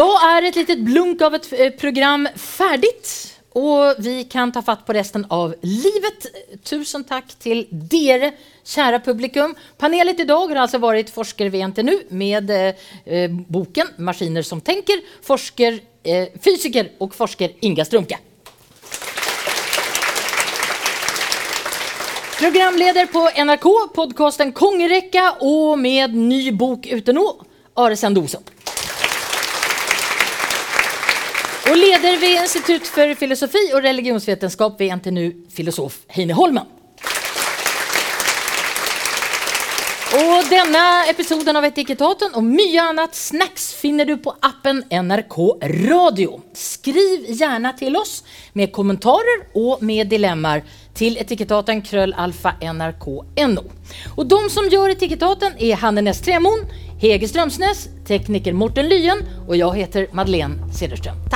Da er et lite blunk av et eh, program ferdig. Og vi kan ta fatt på resten av livet. Tusen takk til dere, kjære publikum. Panelet i dag har altså vært forsker ved NTNU med eh, boken 'Maskiner som tenker', forsker, eh, fysiker og forsker Inga Strumke. Programleder på NRK, podkasten Kongerekka, og med ny bok ute nå, Are Sendosen. Og leder ved Institutt for filosofi og religionsvetenskap ved NTNU, filosof Heine Holmen. Og denne episoden av Etikettaten og mye annet snacks finner du på appen NRK Radio. Skriv gjerne til oss med kommentarer og med dilemmaer til etikettaten krøllalfa nrk.no. Og de som gjør etikettaten er Hanne Næss Tremon, Hege Strømsnes, tekniker Morten Lyen og jeg heter Madeleine Cederström.